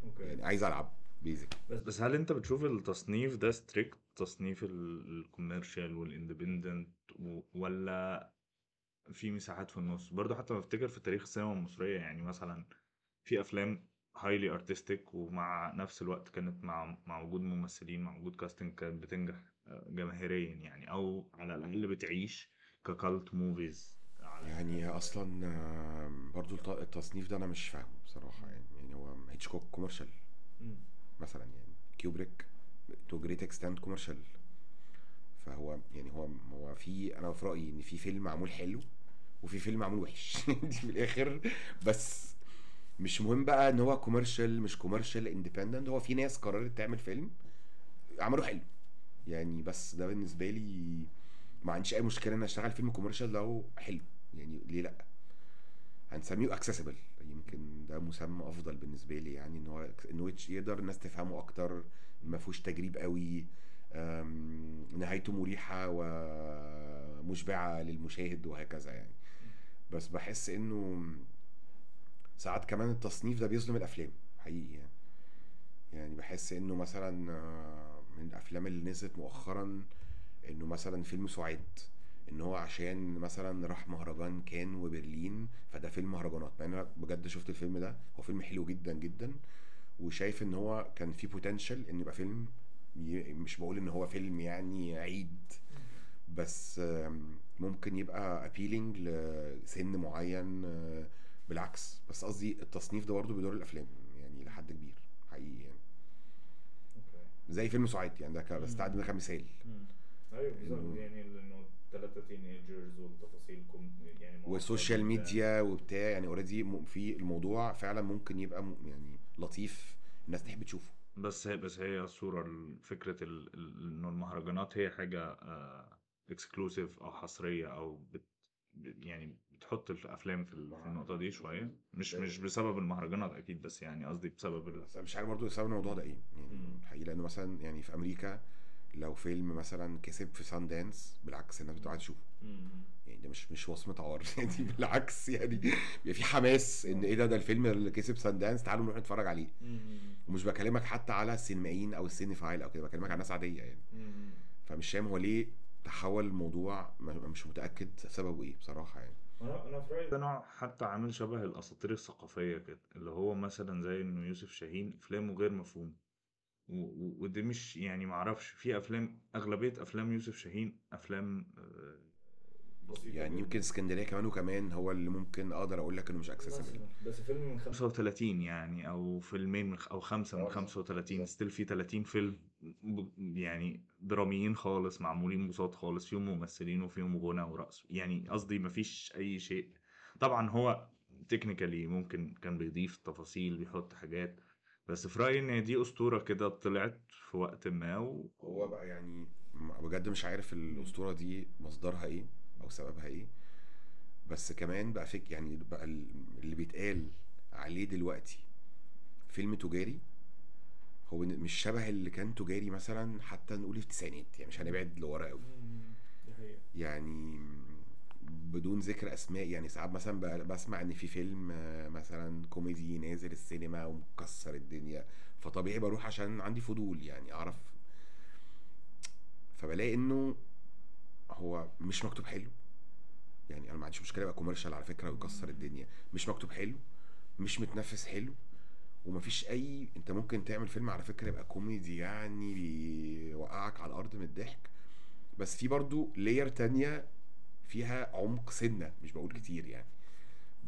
okay يعني عايز ألعب basic بس بس هل أنت بتشوف التصنيف ده strict تصنيف ال commercial وال independent ولا في مساحات في النص. برضه حتى بفتكر في تاريخ السينما المصرية يعني مثلا في أفلام highly artistic ومع نفس الوقت كانت مع مع وجود ممثلين مع وجود casting كانت بتنجح آه، جماهيريا يعني أو على الأقل بتعيش ك cult movies يعني أصلا برضو الت- التصنيف ده أنا مش فاهمه بصراحة يعني يعني هو هيتشكوك commercial. مثلا يعني كيوبريك to great extent commercial فهو يعني هو هو في أنا في رأيي إن في فيلم معمول حلو وفي فيلم معمول وحش. دي في الآخر. بس مش مهم بقى إن هو commercial مش commercial independent هو في ناس قررت تعمل فيلم عملوا حلو. يعني بس ده بالنسبة لي ما عنديش أي مشكلة إن أشتغل فيلم commercial لو حلو. يعني ليه لأ؟ هنسميه accessible يمكن ده مسمى أفضل بالنسبة لي. يعني إن هو انه يقدر الناس تفهمه أكتر. ما فيهوش تجريب قوي. نهايته مريحة ومشبعه للمشاهد وهكذا يعني. بس بحس إنه ساعات كمان التصنيف ده بيظلم الأفلام حقيقي يعني. يعني بحس إنه مثلا آه، من الأفلام اللي نزلت مؤخرا إنه مثلا فيلم سعاد إن هو عشان مثلا راح مهرجان كان وبرلين فده فيلم مهرجانات. مع إن أنا بجد شفت الفيلم ده هو فيلم حلو جدا جدا وشايف إن هو كان فيه potential إن يبقى فيلم مش بقول إن هو فيلم يعني عيد بس ممكن يبقى appealing لسن معين آه، بالعكس. بس قصدي التصنيف ده برضه بيدور الأفلام يعني لحد كبير حقيقي يعني. زي فيلم سعاد يعني ده بستخدم ده كمثال. أيوه بالظبط. إنه- يعني لأنه ثلاثة teenagers والتفاصيل يعني وال social. media وبتاع يعني already في الموضوع فعلا ممكن يبقى يعني لطيف الناس تحب تشوفه. بس هي بس هي الصورة ال- فكرة إنه المهرجانات هي حاجة exclusive أو حصرية أو بت يعني بتحط الأفلام في ال- في النقطة دي شوية مش مش بسبب المهرجانات أكيد بس يعني قصدي بسبب ال... بس مش عارف برضه سبب الموضوع ده إيه يعني. حقيقي لأنه مثلا يعني في أمريكا لو فيلم مثلا كسب في سان دانس بالعكس الناس بتقعد تشوفه. يعني ده مش مش وصمة عار يعني بالعكس يعني بيبقى في حماس إن إيه ده ده الفيلم اللي كسب سان دانس تعالوا نروح نتفرج عليه. ومش بكلمك حتى على السينمائيين أو ال cinephile أو كده بكلمك على ناس عاديه يعني. فمش فاهم هو ليه تحول الموضوع مش متأكد سببه إيه بصراحة يعني. أنا أنا في رأيي ده نوع حتى عامل شبه الأساطير الثقافية كده اللي هو مثلا زي إنه يوسف شاهين أفلامه غير مفهوم ودي مش يعني معرفش في أفلام أغلبية أفلام يوسف شاهين أفلام آه، بسيطة يعني. يمكن اسكندرية كمان وكمان هو اللي ممكن أقدر أقول لك إنه مش accessible بس فيلم من خمسة 35 يعني أو فيلمين من أو خمسة من آه، 35 بالظبط. still في 30 فيلم. يعني دراما خالص معمولين بصوت خالص فيهم ممثلين وفيهم غنى ورقص. يعني قصدي مفيش أي شيء. طبعا هو technically ممكن كان بيضيف تفاصيل بيحط حاجات بس في رأيي إن دي أسطورة كده طلعت في وقت ما و... هو بقى يعني بجد مش عارف الأسطورة دي مصدرها إيه أو سببها إيه. بس كمان بقى فيك يعني بقى ال- اللي بيتقال عليه دلوقتي فيلم تجاري هو مش شبه اللي كان تجاري مثلا حتى نقول في التسعينات يعني مش هنبعد لورا قوي. يعني بدون ذكر أسماء يعني ساعات مثلا بسمع إن في فيلم آه، مثلا كوميدي نازل السينما ومكسر الدنيا فطبيعي بروح عشان عندي فضول يعني أعرف. فبلاقي إنه هو مش مكتوب حلو. يعني أنا ما عنديش مشكلة يبقى commercial على فكرة ويكسر الدنيا. مش مكتوب حلو مش متنفذ حلو. ومفيش أي أنت ممكن تعمل فيلم على فكرة يبقى كوميدي يعني بيوقعك على الأرض من الضحك. بس في برضو layer تانية فيها عمق سنة مش بقول كتير يعني.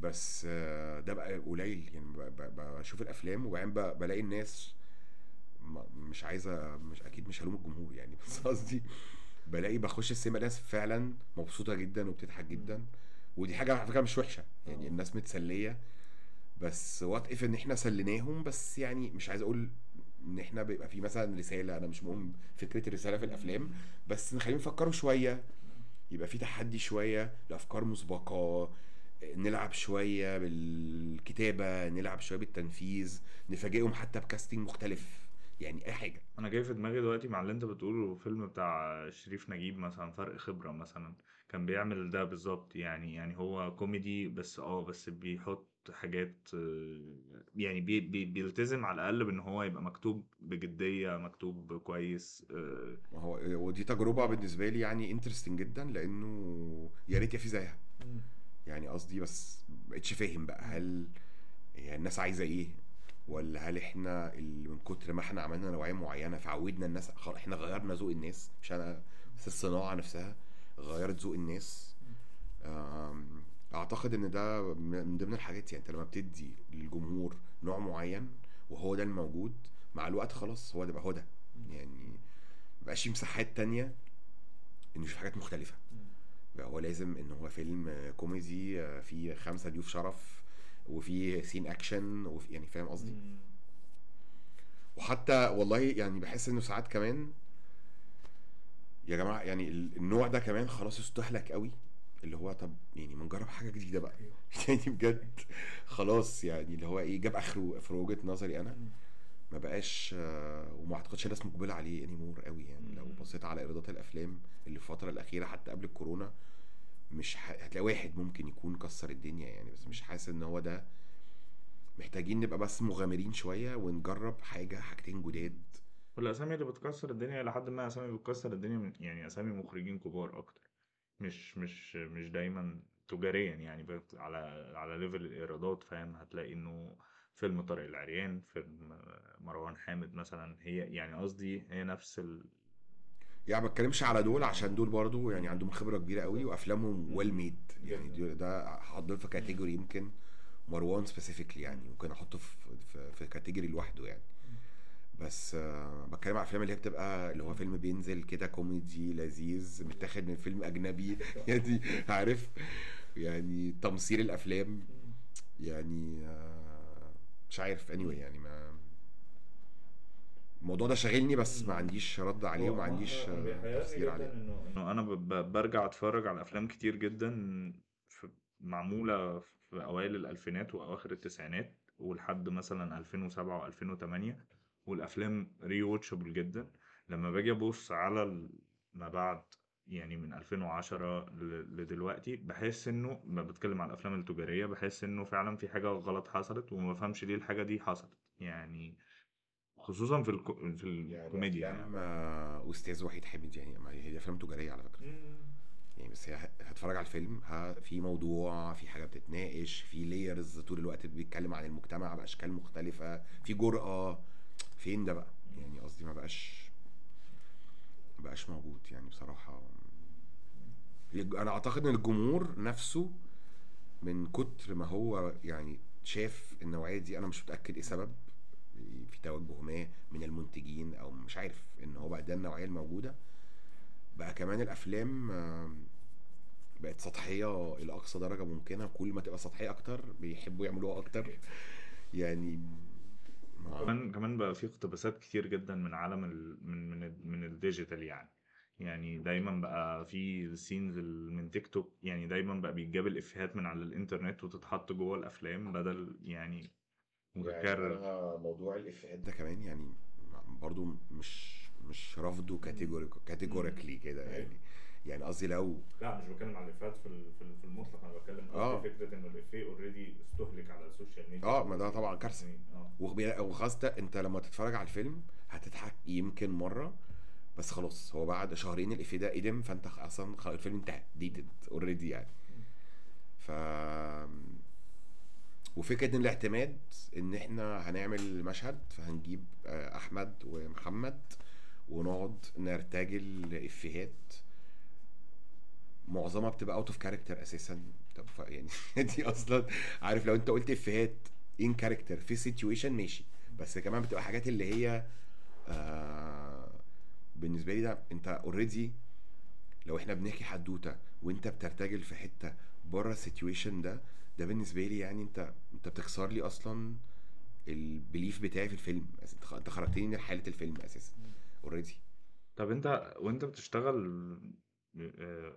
بس آه، ده بقى قليل يعني بشوف الأفلام وبعدين بلاقي الناس مش عايزة مش أكيد مش هلوم الجمهور يعني بس قصدي بلاقي بخش السينما ناس فعلا مبسوطة جدا وبتضحك جدا. ودي حاجة على فكرة مش وحشة يعني آه. الناس متسلية. بس وات اف إن إحنا سليناهم؟ بس يعني مش عايز أقول إن إحنا بيبقى في مثلا رسالة أنا مش مهم فكرة الرسالة في الأفلام بس نخليهم يفكروا شوية يبقى في تحدي شوية لافكار مسبقة نلعب شوية بالكتابة نلعب شوية بالتنفيذ نفاجئهم حتى ب casting مختلف يعني أي حاجة. أنا جاي في دماغي دلوقتي مع اللي أنت بتقوله فيلم بتاع شريف نجيب مثلا فرق خبرة مثلا كان بيعمل ده بالظبط يعني يعني هو كوميدي بس آه بس بيحط حاجات آه، يعني بي بي بيلتزم على الأقل بإن هو يبقى مكتوب بجدية مكتوب كويس آه، ما هو ودي تجربة بالنسبة لي يعني interesting جدا لإنه يا ريت يا في زيها. يعني قصدي بس مبقتش فاهم بقى هل يعني الناس عايزة إيه ولا هل إحنا اللي من كتر ما إحنا عملنا نوعية معينة فعودنا الناس خلاص إحنا غيرنا ذوق الناس مش أنا بس الصناعة نفسها غيرت ذوق الناس. آم، أعتقد إن ده من ضمن الحاجات يعني أنت لما بتدي للجمهور نوع معين وهو ده الموجود مع الوقت خلاص هو ده بقى هو ده يعني مبقاش في مساحات تانية إن في حاجات مختلفة. بقى هو لازم إن هو فيلم كوميدي فيه خمسة ضيوف شرف وفيه scene action وفي يعني فاهم قصدي. وحتى والله يعني بحس إنه ساعات كمان يا جماعة يعني ال- النوع ده كمان خلاص استهلك قوي اللي هو طب يعني ما نجرب حاجة جديدة بقى أيوه. يعني بجد خلاص يعني اللي هو إيه جاب اخره في وجهة نظري أنا. ما بقاش آه، وما أعتقدش الناس مقبلة عليه anymore قوي يعني لو. بصيت على إيرادات الأفلام اللي في الفترة الأخيرة حتى قبل الكورونا مش ح... هتلاقي واحد ممكن يكون كسر الدنيا يعني بس مش حاسس إن هو ده محتاجين نبقى بس مغامرين شوية ونجرب حاجة حاجتين جداد والأسامي اللي بتكسر الدنيا لحد ما أسامي بتكسر الدنيا من يعني أسامي مخرجين كبار أكتر مش مش مش دايما تجاريا يعني بت- على على level الإيرادات فاهم؟ هتلاقي إنه فيلم طارق العريان فيلم مروان حامد مثلا هي يعني قصدي هي نفس ال... يعني ما بتكلمش على دول عشان دول برضو يعني عندهم خبرة كبيرة قوي وأفلامهم well made يعني. دول- ده هحطه في category يمكن مروان specifically يعني ممكن أحطه في في, في category لوحده يعني. بس آه بتكلم على الأفلام اللي هي بتبقى اللي هو فيلم بينزل كده كوميدي لذيذ متاخد من فيلم أجنبي يعني عارف يعني تمثيل الأفلام. يعني آه مش عارف anyway يعني ما الموضوع ده شاغلني بس ما عنديش رد عليه وما عنديش آه، تفسير عليه أنا. برجع أتفرج على أفلام كتير جدا في... معمولة في أوائل الألفينات وأواخر التسعينات ولحد مثلا 2007 و2008 والأفلام ري واتشبل جدا. لما باجي أبص على ما بعد يعني من 2010 ل- لدلوقتي بحس إنه ما بتكلم على الأفلام التجارية بحس إنه فعلا في حاجة غلط حصلت وما بفهمش ليه الحاجة دي حصلت. يعني خصوصا في الكو... في الكوميديا افلام يعني. آه، أستاذ وحيد حامد يعني ما هي دي أفلام تجارية على فكرة. يعني بس هي هتفرج على الفيلم ها في موضوع في حاجة بتتناقش في layers طول الوقت بيتكلم عن المجتمع بأشكال مختلفة في جرأة فين ده بقى؟ يعني قصدي ما بقاش ما بقاش موجود يعني بصراحة. أنا أعتقد إن الجمهور نفسه من كتر ما هو يعني شاف النوعية دي أنا مش متأكد إيه سبب. في توجه ما من المنتجين أو مش عارف إن هو بقى ده النوعية الموجودة. بقى كمان الأفلام آم، بقت سطحية إلى أقصى درجة ممكنة. كل ما تبقى سطحية أكتر بيحبوا يعملوها أكتر. يعني كمان كمان بقى في اقتباسات كتير جدا من عالم ال... من من ال... من ال digital يعني. يعني دايما بقى في scenes من تيك توك يعني دايما بقى بيتجاب الإفيهات من على الإنترنت وتتحط جوه الأفلام بدل يعني متكرر. يعني أنا موضوع الإفيهات ده كمان يعني برضو مش مش رافضه category categorically كده يعني. يعني قصدي لو لا مش بتكلم عن الإفيهات في في ال- في المطلق أنا بتكلم آه. قصدي فكرة إن الإفيه already استهلك على ال social media. آه ما ده طبعا كارثة. آه. وخبي- وخاصة أنت لما تتفرج على الفيلم هتضحك يمكن مرة بس خلاص هو بعد شهرين الإفيه ده قدم فأنت أصلا خ- الفيلم انتهى dated already يعني. ف وفكرة ان الاعتماد إن إحنا هنعمل مشهد فهنجيب آه، أحمد ومحمد ونقعد نرتجل إفيهات. معظمها بتبقى out of character أساسا. طب يعني دي أصلا عارف لو أنت قلت افيهات in character في situation ماشي. بس كمان بتبقى حاجات اللي هي آه بالنسبة لي ده أنت already لو إحنا بنحكي حدوتة وأنت بترتجل في حتة بره ال situation ده ده بالنسبة لي يعني أنت أنت بتكسر لي أصلا ال belief بتاعي في الفيلم. أنت خرجتني من حالة الفيلم أساسا. already طب أنت وأنت بتشتغل آه،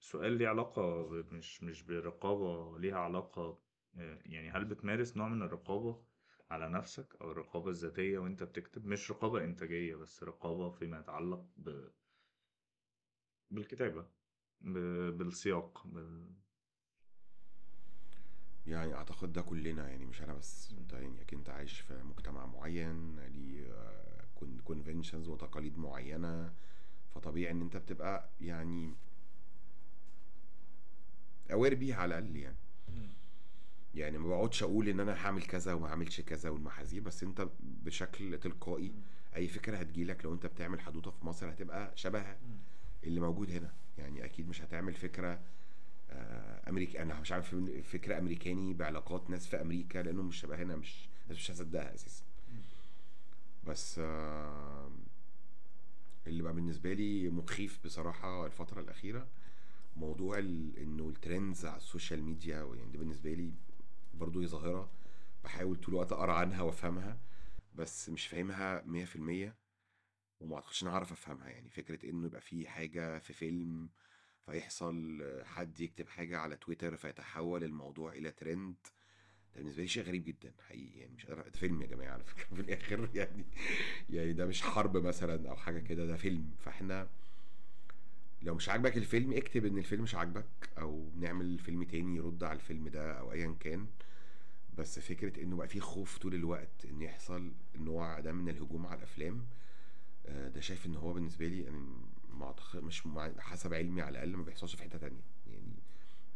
سؤال ليه علاقة ب- مش مش برقابة ليها علاقة آه، يعني هل بتمارس نوع من الرقابة على نفسك أو الرقابة الذاتية وأنت بتكتب؟ مش رقابة إنتاجية بس رقابة فيما يتعلق ب... بالكتابة ب... بالسياق بال... يعني أعتقد ده كلنا يعني مش أنا بس أنت يعني أكيد أنت عايش في مجتمع معين ليه conventions وتقاليد معينة فطبيعي إن أنت بتبقى يعني aware بيها على الأقل يعني. يعني ما بقعدش أقول إن أنا هعمل كذا وما هعملش كذا والمحاذير بس أنت بشكل تلقائي أي فكرة هتجيلك لو أنت بتعمل حدوتة في مصر هتبقى شبه اللي موجود هنا. يعني أكيد مش هتعمل فكرة آه، أمريكا أنا مش عارف فكرة أمريكاني بعلاقات ناس في أمريكا لأنه مش شبه هنا مش الناس مش هتصدقها أساسا. بس آه، اللي بقى بالنسبة لي مخيف بصراحة الفترة الأخيرة موضوع إنه ال trends على ال social media يعني دي بالنسبة لي برضو هي ظاهرة بحاول طول الوقت أقرأ عنها وأفهمها بس مش فاهمها 100% وما أعتقدش إن أنا اعرف أفهمها يعني فكرة إنه يبقى في حاجة في فيلم فيحصل حد يكتب حاجة على تويتر فيتحول الموضوع إلى ترند ده بالنسبة لي شيء غريب جدا حقيقي يعني مش قادر ده فيلم يا جماعة على فكرة في الآخر يعني يعني ده مش حرب مثلا أو حاجة كده ده فيلم فإحنا لو مش عاجبك الفيلم اكتب إن الفيلم مش عاجبك أو نعمل فيلم تاني يرد على الفيلم ده أو ايا كان. بس فكرة إنه بقى في خوف طول الوقت إن يحصل النوع ده من الهجوم على الأفلام آه، ده شايف إن هو بالنسبة لي يعني ما مش حسب علمي على الأقل ما بيحصلش في حتة تانية. يعني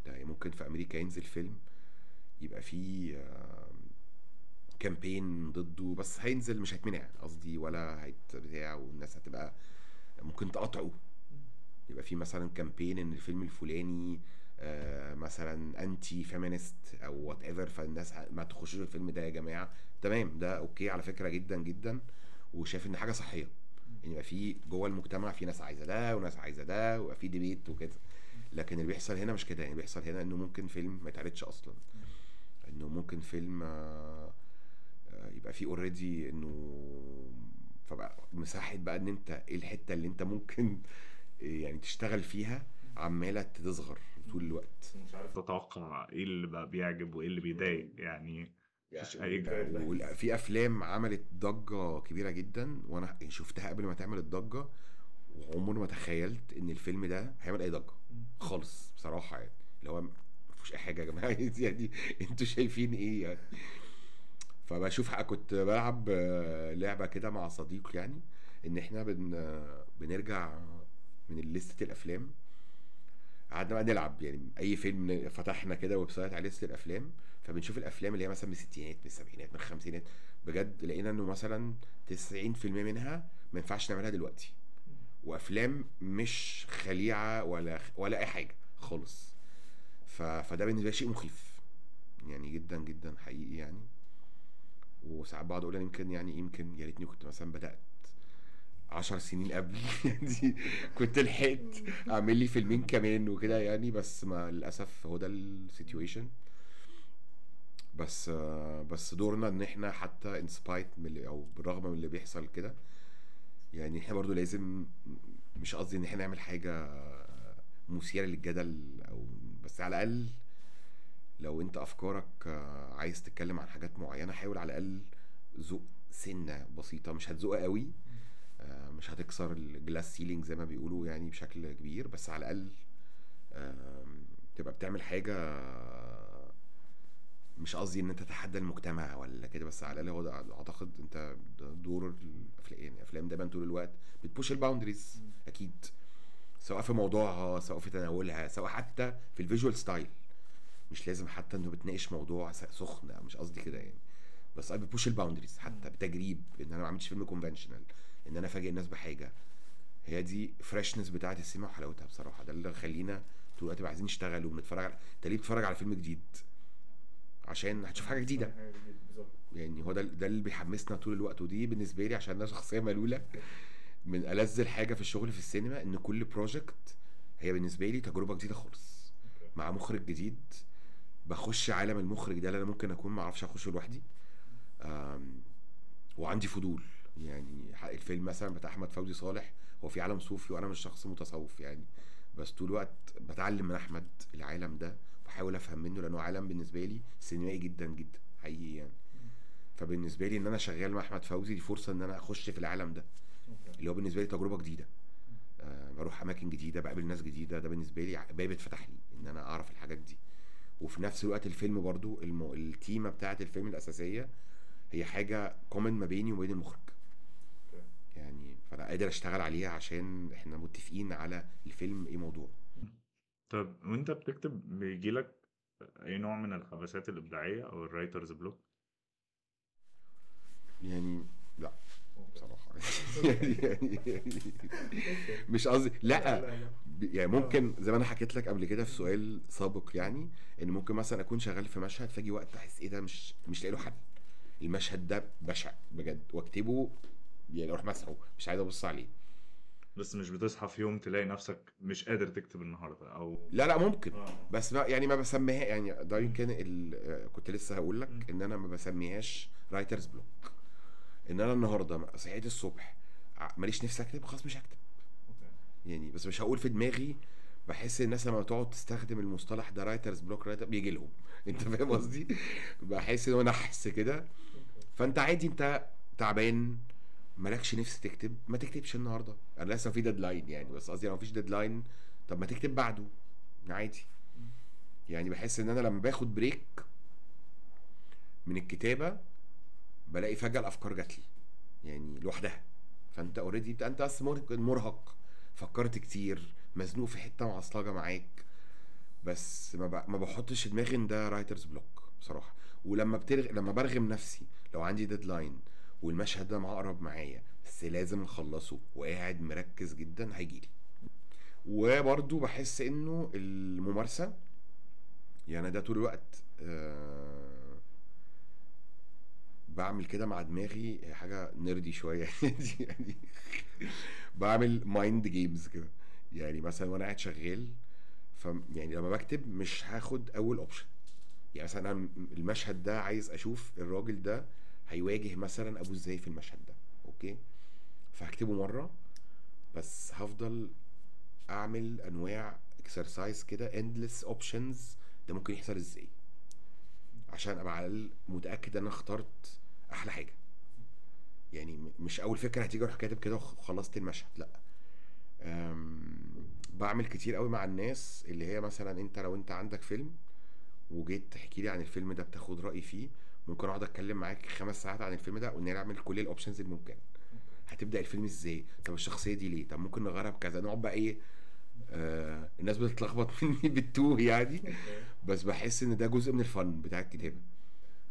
ده ممكن في أمريكا ينزل فيلم يبقى فيه آه، campaign ضده بس هينزل مش هيتمنع قصدي ولا هيت بتاع والناس هتبقى ممكن تقاطعه. يبقى في مثلا campaign إن الفيلم الفلاني آه، مثلا anti feminist أو whatever فالناس ما تخشوش الفيلم ده يا جماعة. تمام ده okay على فكرة جدا جدا. وشايف إن حاجة صحية. يعني يبقى في جوه المجتمع في ناس عايزة ده وناس عايزة ده ويبقى في debate وكده. لكن اللي بيحصل هنا مش كده. يعني بيحصل هنا إنه ممكن فيلم ما يتعرضش أصلا. إنه ممكن فيلم آه، آه، يبقى فيه already إنه فبقى مساحة بقى إن أنت إيه الحتة اللي أنت ممكن يعني تشتغل فيها عمالة تصغر طول الوقت. مش عارف تتوقع إيه اللي بقى بيعجب وايه اللي بيضايق يعني مفيش أي وال- في أفلام عملت ضجة كبيرة جدا وأنا شفتها قبل ما تعمل الضجة وعمري ما تخيلت إن الفيلم ده هيعمل أي ضجة خالص بصراحة يعني. اللي هو ما فيهوش أي حاجة يا جماعة. يعني أنتوا شايفين إيه يعني؟ فبشوف كنت بلعب آه، لعبة كده مع صديق يعني إن إحنا بن بنرجع من لستة الأفلام. قعدنا بقى نلعب يعني أي فيلم فتحنا كده website على لستة الأفلام فبنشوف الأفلام اللي هي مثلا من الستينات من السبعينات من الخمسينات. بجد لقينا إنه مثلا 90% منها ما ينفعش نعملها دلوقتي. وأفلام مش خليعة ولا ولا أي حاجة خالص. ف... فده بالنسبة لي شيء مخيف. يعني جدا جدا حقيقي يعني. وساعات بقعد أقول يمكن يعني يمكن يا ريتني كنت مثلا بدأت عشر سنين قبل. يعني كنت لحقت أعمل لي فيلمين كمان وكده يعني بس ما للأسف هو ده ال situation. بس بس دورنا إن إحنا حتى in spite أو بالرغم من اللي بيحصل كده يعني إحنا برضو لازم مش قصدي إن إحنا نعمل حاجة مثيرة للجدل أو بس على الأقل لو أنت أفكارك عايز تتكلم عن حاجات معينة حاول على الأقل زق سنة بسيطة مش هتزقها قوي مش هتكسر ال glass ceiling زي ما بيقولوا يعني بشكل كبير بس على الأقل تبقى بتعمل حاجة مش قصدي إن أنت تتحدى المجتمع ولا كده بس على الأقل هو أعتقد أنت دور الأفلام يعني الافلام دايما طول الوقت بت push ال boundaries أكيد سواء في موضوعها سواء في تناولها سواء حتى في ال visual style مش لازم حتى إنه بتناقش موضوع سخن مش قصدي كده يعني. بس أنا ب push ال boundaries حتى بتجريب إن أنا ما عملتش فيلم conventional إن أنا أفاجئ الناس بحاجة. هي دي freshness بتاعت السينما وحلاوتها بصراحة. ده اللي خلينا طول الوقت عايزين نشتغل وبنتفرج على أنت ليه بتتفرج على فيلم جديد؟ عشان هتشوف حاجة جديدة. يعني هو ده ده اللي بيحمسنا طول الوقت. ودي بالنسبة لي عشان أنا شخصية ملولة من ألذ الحاجة في الشغل في السينما إن كل project هي بالنسبة لي تجربة جديدة خالص. مع مخرج جديد بخش عالم المخرج ده اللي أنا ممكن أكون ما أعرفش أخشه لوحدي. وعندي فضول. يعني حق الفيلم مثلا بتاع أحمد فوزي صالح هو في عالم صوفي وأنا مش شخص متصوف يعني. بس طول الوقت بتعلم من أحمد العالم ده بحاول أفهم منه لأنه عالم بالنسبة لي سينمائي جدا جدا حقيقي يعني. فبالنسبة لي إن أنا شغال مع أحمد فوزي دي فرصة إن أنا أخش في العالم ده اللي هو بالنسبة لي تجربة جديدة. آه، بروح أماكن جديدة بقابل ناس جديدة ده بالنسبة لي باب اتفتح لي إن أنا أعرف الحاجات دي. وفي نفس الوقت الفيلم برضو. التيمة بتاعة الفيلم الأساسية هي حاجة common ما بيني وبين المخرج. okay يعني فأنا قادر أشتغل عليها عشان إحنا متفقين على الفيلم إيه موضوع. طب وأنت بتكتب بيجيلك أي نوع من الحبسات الإبداعية أو ال writer's block يعني لا بصراحة. يعني, يعني, يعني مش قصدي لا. يعني ممكن زي ما أنا حكيت لك قبل كده في سؤال سابق يعني إن ممكن مثلا أكون شغال في مشهد فأجي وقت أحس إيه ده مش مش لاقي له حل. المشهد ده بشع بجد وأكتبه يعني أروح مسحه مش عايز أبص عليه. بس مش بتصحى في يوم تلاقي نفسك مش قادر تكتب النهارده أو لا لا ممكن. آه. بس ما يعني ما بسميها يعني ده يمكن ال- آه، كنت لسه هقول لك إن أنا ما بسميهاش writer's block إن أنا النهارده صحيت الصبح ع- ماليش نفسي أكتب خلاص مش هكتب. يعني بس مش هقول في دماغي بحس الناس لما تقعد تستخدم المصطلح ده writer's block writer بيجي لهم. أنت فاهم قصدي؟ بحس إن هو نحس كده. فأنت عادي أنت تعبان مالكش نفس تكتب؟ ما تكتبش النهارده. أنا لسه في deadline يعني بس قصدي لو مفيش deadline طب ما تكتب بعده. عادي. يعني بحس إن أنا لما باخد break من الكتابة بلاقي فجأة الأفكار جات لي. يعني لوحدها. فأنت already أنت بس مرهق. فكرت كتير. مزنوق في حتة معصلجة معاك. بس ما. ما بحطش دماغي إن ده writer's block بصراحة. ولما بترغ... لما برغم نفسي لو عندي deadline والمشهد ده معقرب معايا بس لازم اخلصه وقاعد مركز جدا هيجيلي وبرضو بحس إنه الممارسة يعني ده طول الوقت آه بعمل كده مع دماغي حاجة nerdy شوية. يعني بعمل mind games كده. يعني مثلا وأنا قاعد شغال ف يعني لما بكتب مش هاخد أول option يعني مثلا المشهد ده عايز أشوف الراجل ده هيواجه مثلا ابوه إزاي في المشهد ده أوكي؟ فهكتبه مرة بس هفضل أعمل أنواع exercise كده endless options ده ممكن يحصل إزاي؟ عشان أبقى على الأقل متأكد إن أنا اخترت أحلى حاجة. يعني مش أول فكرة هتيجي أروح كاتب كده وخلصت المشهد لأ. بعمل كتير قوي مع الناس اللي هي مثلا أنت لو أنت عندك فيلم وجيت تحكي لي عن الفيلم ده بتاخد رايي فيه ممكن أقعد أتكلم معاك خمس ساعات عن الفيلم ده ونعمل كل ال options الممكنه هتبدأ الفيلم إزاي؟ طب الشخصية دي ليه؟ طب ممكن نغيرها بكذا؟ نقعد بقى إيه؟ آه الناس بتتلخبط مني بالتوه يعني. بس بحس إن ده جزء من الفن بتاع الكتابة.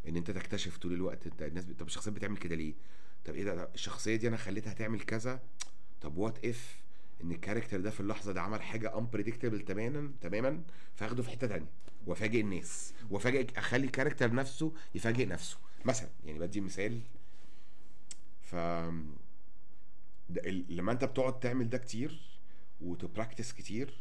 إن أنت تكتشف طول الوقت. أنت الناس طب الشخصيه بتعمل كده ليه؟ طب إيه ده؟ الشخصية دي أنا خليتها تعمل كذا؟ طب what if إن ال character ده في اللحظة دي عمل حاجة unpredictable تماما تماما فأخده في حتة تانية وافاجئ الناس وافاجئ أخلي ال character نفسه يفاجئ نفسه. مثلا يعني بدي مثال. ف ده لما أنت بتقعد تعمل ده كتير وت practice كتير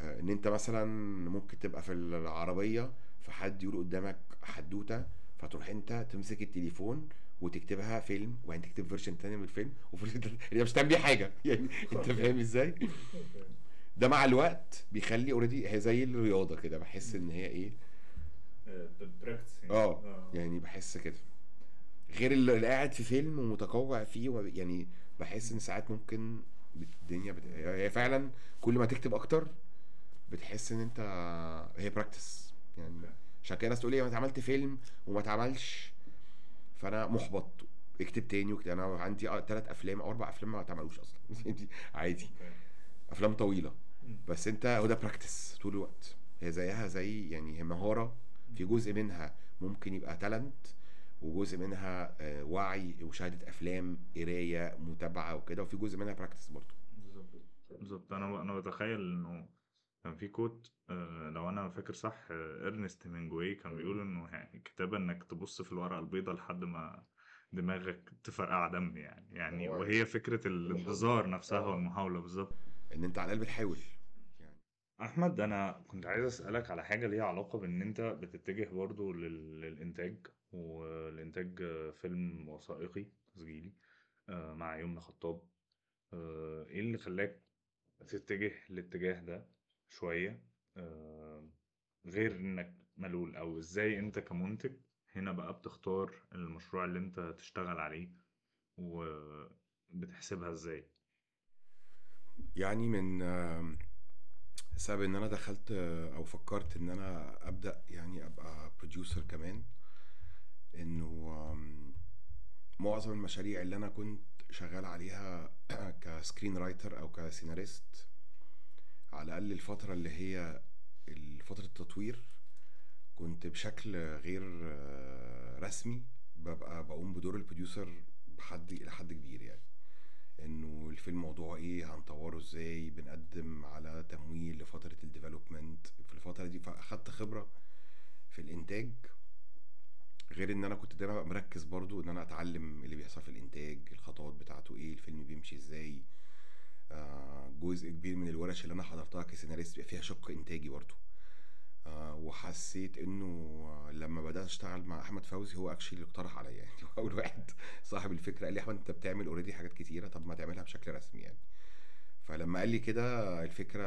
آه، إن أنت مثلا ممكن تبقى في العربية فحد يقول قدامك حدوتة فتروح أنت تمسك التليفون وتكتبها فيلم وبعدين تكتب version تاني من الفيلم و version انت مش هتعمل بيه حاجة. يعني أنت فاهم إزاي؟ ده مع الوقت بيخلي already هي زي الرياضة كده بحس إن هي إيه؟ آه يعني. بحس كده. غير اللي قاعد في فيلم ومتقوع فيه يعني بحس إن ساعات ممكن الدنيا بت... هي فعلا كل ما تكتب أكتر بتحس إن أنت هي practice يعني. عشان كده الناس تقول لي أنا عملت فيلم وما اتعملش. فانا محبط. اكتب تاني واكتب. أنا عندي ثلاث افلام أو أربع افلام ما اتعملوش أصلا. دي عادي. افلام طويلة. بس انت هو ده practice طول الوقت. هي زيها زي يعني هي مهارة. في جزء منها ممكن يبقى talent وجزء منها آه، وعي ومشاهدة افلام قراية متابعة وكده وفي جزء منها practice برضه. بالظبط. بالظبط. أنا أنا بتخيل انه كان في quote آه، لو أنا فاكر صح آه، إرنست هيمنجواي كان بيقول إنه يعني الكتابه إنك تبص في الورقة البيضاء لحد ما دماغك تفرقع دم يعني يعني هو وهي فكرة الانتظار نفسها والمحاولة بالظبط. إن أنت على الأقل بتحاول يعني. أحمد أنا كنت عايز أسألك على حاجة ليها علاقة بإن أنت بتتجه برضو لل- للإنتاج والإنتاج آه، فيلم وثائقي تسجيلي آه، مع يمنى خطاب آه، إيه اللي خلاك تتجه الاتجاه ده؟ شوية آه، غير إنك ملول. أو إزاي أنت كمنتج هنا بقى بتختار المشروع اللي أنت تشتغل عليه وبتحسبها إزاي؟ يعني من سبب إن أنا دخلت آه، أو فكرت إن أنا أبدأ يعني أبقى producer كمان إنه معظم المشاريع اللي أنا كنت شغال عليها ك screenwriter أو كسيناريست على الأقل الفترة اللي هي فترة التطوير كنت بشكل غير آه، رسمي ببقى بقوم بدور ال producer بحد إلى حد كبير يعني. إنه الفيلم موضوعه إيه هنطوره إزاي بنقدم على تمويل لفترة الديفلوبمنت في الفترة دي فأخدت خبرة في الإنتاج. غير إن أنا كنت دايما مركز برضو إن أنا أتعلم اللي بيحصل في الإنتاج الخطوات بتاعته إيه الفيلم بيمشي إزاي. جزء كبير من الورش اللي أنا حضرتها كسيناريست بيبقى فيها شق إنتاجي برضو آه، وحسيت إنه آه، لما بدأت أشتغل مع أحمد فوزي هو actually اللي اقترح عليا. يعني هو أول واحد صاحب الفكرة. قال لي أحمد أنت بتعمل already حاجات كتيرة طب ما تعملها بشكل رسمي يعني. فلما قال لي كده الفكرة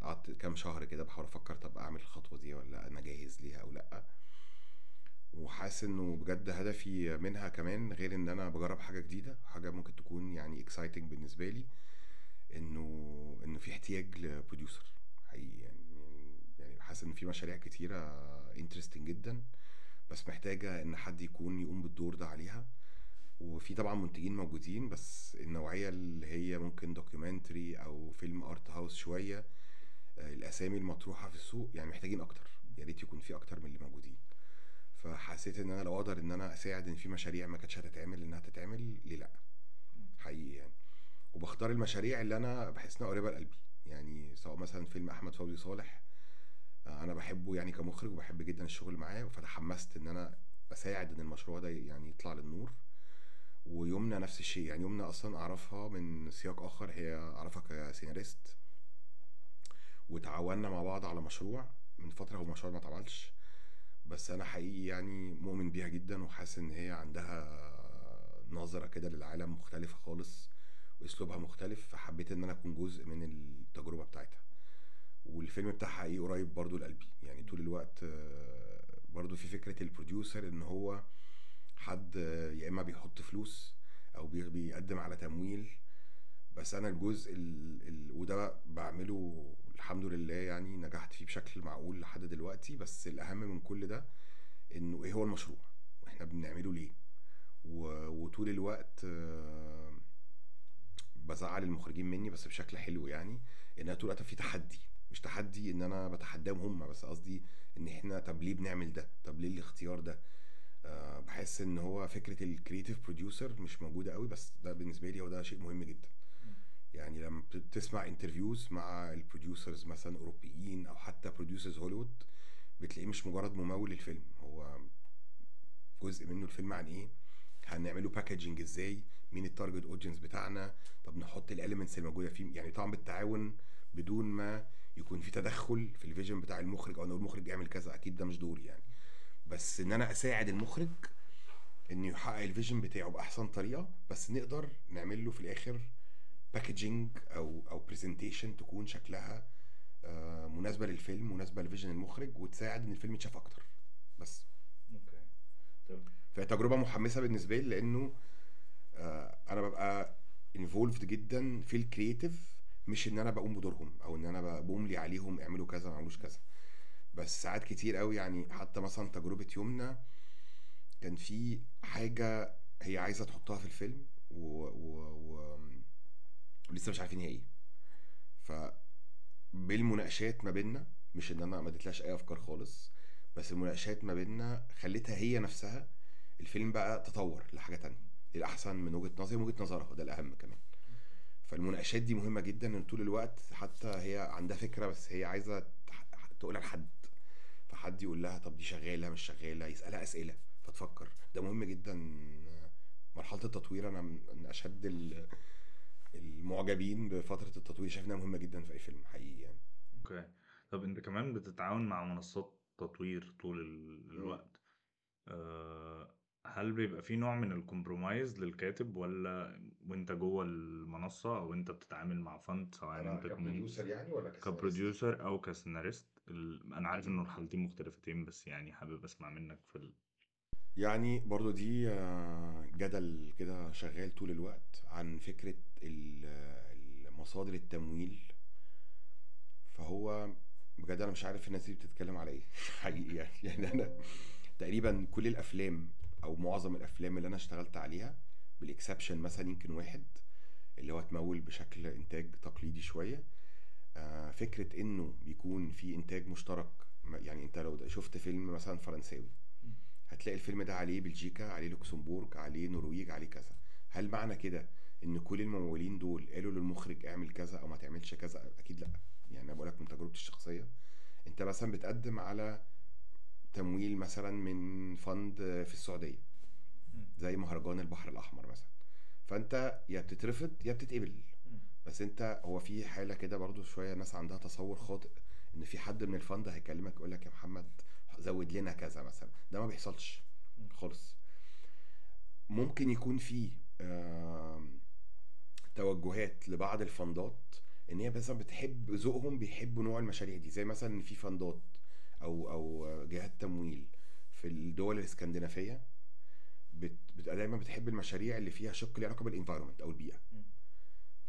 قعدت كام شهر كده بحاول أفكر طب أعمل الخطوة دي ولا أنا جاهز ليها أو لأ. وحاسس إنه بجد هدفي منها كمان غير إن أنا بجرب حاجة جديدة حاجة ممكن تكون يعني exciting بالنسبة لي. احتياج ل producer حقيقي يعني يعني يعني حاسس إن في مشاريع كتيرة interesting جدا بس محتاجة إن حد يكون يقوم بالدور ده عليها. وفي طبعا منتجين موجودين بس النوعية اللي هي ممكن documentary أو فيلم art house شوية آه، الأسامي المطروحة في السوق يعني محتاجين أكتر. يا ريت يكون في أكتر من اللي موجودين. فحسيت إن أنا لو أقدر إن أنا أساعد إن في مشاريع ما كانتش هتتعمل إنها تتعمل ليه لأ؟ حقيقي يعني. وبختار المشاريع اللي أنا بحس إنها قريبة لقلبي. يعني سواء مثلا فيلم أحمد فوزي صالح آه، أنا بحبه يعني كمخرج وبحب جدا الشغل معاه فتحمست إن أنا بساعد إن المشروع ده يعني يطلع للنور. ويمنى نفس الشيء يعني يمنى أصلا أعرفها من سياق آخر هي أعرفها كسيناريست. وتعاوننا مع بعض على مشروع من فترة هو مشروع ما اتعملش. بس أنا حقيقي يعني مؤمن بيها جدا وحاسس إن هي عندها نظرة كده للعالم مختلفة خالص. واسلوبها مختلف فحبيت إن أنا أكون جزء من التجربة بتاعتها. والفيلم بتاعها حقيقي قريب برضو لقلبي. يعني طول الوقت آه، برضو في فكرة البروديوسر إن هو حد آه، يا إما بيحط فلوس أو بي- بيقدم على تمويل. بس أنا الجزء ال... ال... وده بعمله الحمد لله يعني نجحت فيه بشكل معقول لحد دلوقتي. بس الأهم من كل ده إنه إيه هو المشروع؟ إحنا بنعمله ليه. وطول الوقت آه، بزعل المخرجين مني بس بشكل حلو يعني إن طول الوقت في تحدي. مش تحدي إن أنا بتحداهم هم بس قصدي إن إحنا طب ليه بنعمل ده؟ طب ليه الاختيار ده؟ آه، بحس إن هو فكرة ال creative producer مش موجودة قوي بس ده بالنسبة لي هو ده شيء مهم جدا. يعني لما بتسمع interviews مع ال producers مثلا أوروبيين أو حتى producers هوليوود بتلاقيه مش مجرد ممول للفيلم. هو جزء منه الفيلم عن إيه؟ هنعمله packaging إزاي؟ مين ال target audience بتاعنا؟ طب نحط ال elements الموجودة فيه. يعني طبعا بالتعاون بدون ما يكون في تدخل في ال vision بتاع المخرج أو إن المخرج يعمل كذا. أكيد ده مش دوري يعني. بس إن أنا أساعد المخرج إنه يحقق ال vision بتاعه بأحسن طريقة بس نقدر نعمل له في الآخر packaging أو أو presentation تكون شكلها آه، مناسبة للفيلم مناسبة ل vision المخرج وتساعد إن الفيلم يتشاف أكتر. بس. okay. طب فهي تجربة محمسة بالنسبة لي لأنه آه، أنا ببقى involved جدا في ال creative مش إن أنا بقوم بدورهم أو إن أنا بملي عليهم اعملوا كذا ما عملوش كذا. بس ساعات كتير قوي يعني حتى مثلا تجربة يومنا كان في حاجة هي عايزة تحطها في الفيلم و... و... و... ولسه مش عارفين هي إيه. ف بالمناقشات ما بيننا مش إن أنا ما اديتلاش أي أفكار خالص بس المناقشات ما بيننا خلتها هي نفسها الفيلم بقى تطور لحاجة تانية للأحسن من وجهة نظري وجهة نظرها وده الأهم كمان. فالمناقشات دي مهمة جدا إن طول الوقت حتى هي عندها فكرة بس هي عايزة تقولها لحد. فحد يقول لها طب دي شغالة مش شغالة؟ يسألها أسئلة فتفكر. ده مهم جدا مرحلة التطوير أنا من أشد ال- المعجبين بفترة التطوير. شايف إنها مهمة جدا في أي فيلم حقيقي يعني. okay. طب أنت كمان بتتعاون مع منصات تطوير طول ال- الوقت. أه هل بيبقى في نوع من ال compromise للكاتب ولا وانت جوه المنصة أو انت بتتعامل مع fund سواء أنا انت ك producer يعني ولا كسيناريست؟ ك producer أو كسيناريست؟ ال- أنا عارف إنه الحالتين مختلفتين بس يعني حابب أسمع منك في ال... يعني برضو دي آه، جدل كده شغال طول الوقت عن فكرة ال- المصادر التمويل. فهو بجد أنا مش عارف الناس دي بتتكلم على إيه. حقيقي يعني. يعني أنا تقريبا كل الأفلام أو معظم الأفلام اللي أنا اشتغلت عليها بالاكسبشن مثلا يمكن واحد اللي هو اتمول بشكل إنتاج تقليدي شوية آه، فكرة إنه بيكون في إنتاج مشترك يعني أنت لو شفت فيلم مثلا فرنساوي هتلاقي الفيلم ده عليه بلجيكا عليه لوكسمبورج عليه نرويج عليه كذا. هل معنى كده إن كل الممولين دول قالوا للمخرج اعمل كذا أو ما تعملش كذا؟ أكيد لأ. يعني أنا بقولك من تجربتي الشخصية. أنت مثلا بتقدم على تمويل مثلا من فند في السعودية زي مهرجان البحر الأحمر مثلا. فأنت يا بتترفض يا بتتقبل. بس أنت هو في حالة كده برضو شوية ناس عندها تصور خاطئ إن في حد من الفند هيكلمك يقول لك يا محمد زود لنا كذا مثلا. ده ما بيحصلش خالص. ممكن يكون في توجهات لبعض الفندات إن هي مثلا بتحب ذوقهم بيحبوا نوع المشاريع دي. زي مثلا إن في فندات أو أو جهات تمويل في الدول الإسكندنافية بت- دايما بتحب المشاريع اللي فيها شق ليه علاقة بالإنفايرمنت أو البيئة.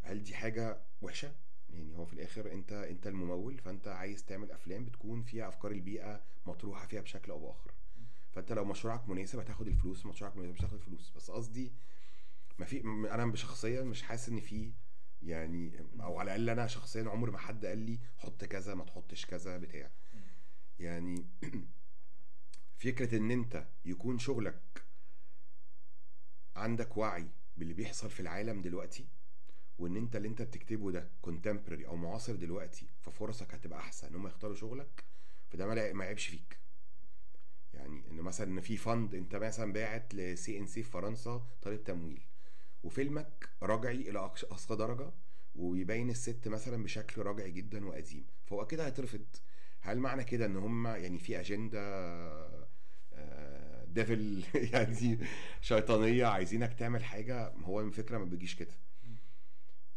هل دي حاجة وحشة؟ يعني هو في الآخر أنت أنت الممول فأنت عايز تعمل أفلام بتكون فيها أفكار البيئة مطروحة فيها بشكل أو بآخر. فأنت لو مشروعك مناسب هتاخد الفلوس مشروعك مناسب مش هتاخد الفلوس. بس قصدي ما في أنا بشخصيا مش حاسس إن في يعني أو على الأقل أنا شخصيا عمر ما حد قال لي حط كذا ما تحطش كذا بتاع. يعني فكرة إن أنت يكون شغلك عندك وعي باللي بيحصل في العالم دلوقتي وإن أنت اللي أنت بتكتبه ده contemporary أو معاصر دلوقتي ففرصك هتبقى أحسن. إن هم يختاروا شغلك فده ما يعيبش فيك. يعني إن مثلا إن في fund أنت مثلا باعت ل CNC في فرنسا طالب تمويل وفيلمك رجعي إلى أقصى درجة ويبين الست مثلا بشكل راجعي جدا وقديم فهو كده هيترفض. هل معنى كده إن هم يعني في أجندة ديفل يعني شيطانية عايزينك تعمل حاجة؟ هو الفكرة ما بيجيش كده.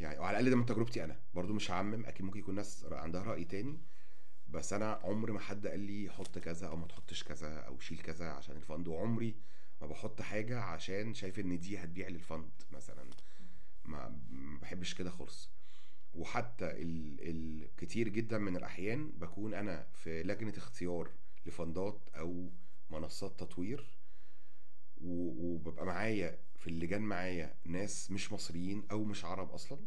يعني وعلى الأقل ده من تجربتي أنا. برضو مش هعمم أكيد ممكن يكون ناس عندها رأي تاني. بس أنا عمري ما حد قال لي حط كذا أو ما تحطش كذا أو شيل كذا عشان الفند. وعمري ما بحط حاجة عشان شايف إن دي هتبيع للفند مثلا. ما بحبش كده خالص. وحتى ال... ال... كتير جدا من الأحيان بكون أنا في لجنة اختيار لفندات أو منصات تطوير وببقى معايا في اللجان معايا ناس مش مصريين أو مش عرب أصلا.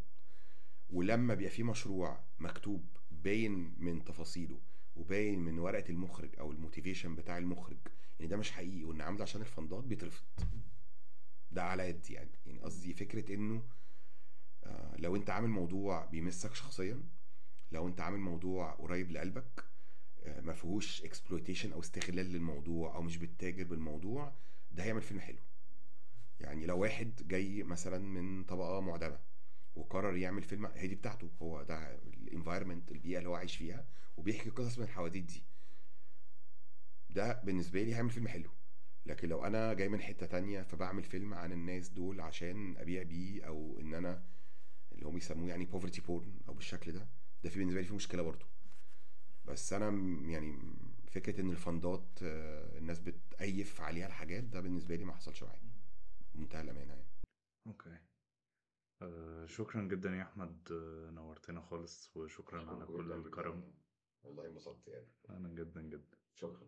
ولما بيبقى في مشروع مكتوب باين من تفاصيله وباين من ورقة المخرج أو الموتيفيشن بتاع المخرج إن ده مش حقيقي وإن عامله عشان الفندات بيترفض. ده على قد يعني يعني قصدي فكرة إنه لو انت عامل موضوع بيمسك شخصيا لو انت عامل موضوع قريب لقلبك آه، ما فيهوش exploitation أو استغلال للموضوع أو مش بتتاجر بالموضوع ده هيعمل فيلم حلو. يعني لو واحد جاي مثلا من طبقة معدمة وقرر يعمل فيلم هي دي بتاعته. هو ده ال environment البيئة اللي هو عايش فيها وبيحكي قصص من الحواديت دي. ده بالنسبة لي هيعمل فيلم حلو. لكن لو أنا جاي من حتة تانية فبعمل فيلم عن الناس دول عشان أبيع بيه أو إن أنا اللي هم بيسموه يعني poverty porn أو بالشكل ده ده في بالنسبة لي في مشكلة برضو بس أنا يعني فكرة إن الفندات آه، الناس بتأيف عليها الحاجات ده بالنسبة لي ما حصلش معايا. بمنتهى الأمانة يعني. okay. آه شكرا جدا يا أحمد آه، نورتنا خالص وشكرا على كل الكرم. والله انبسطت يعني. أنا جدا جدا. شكرا.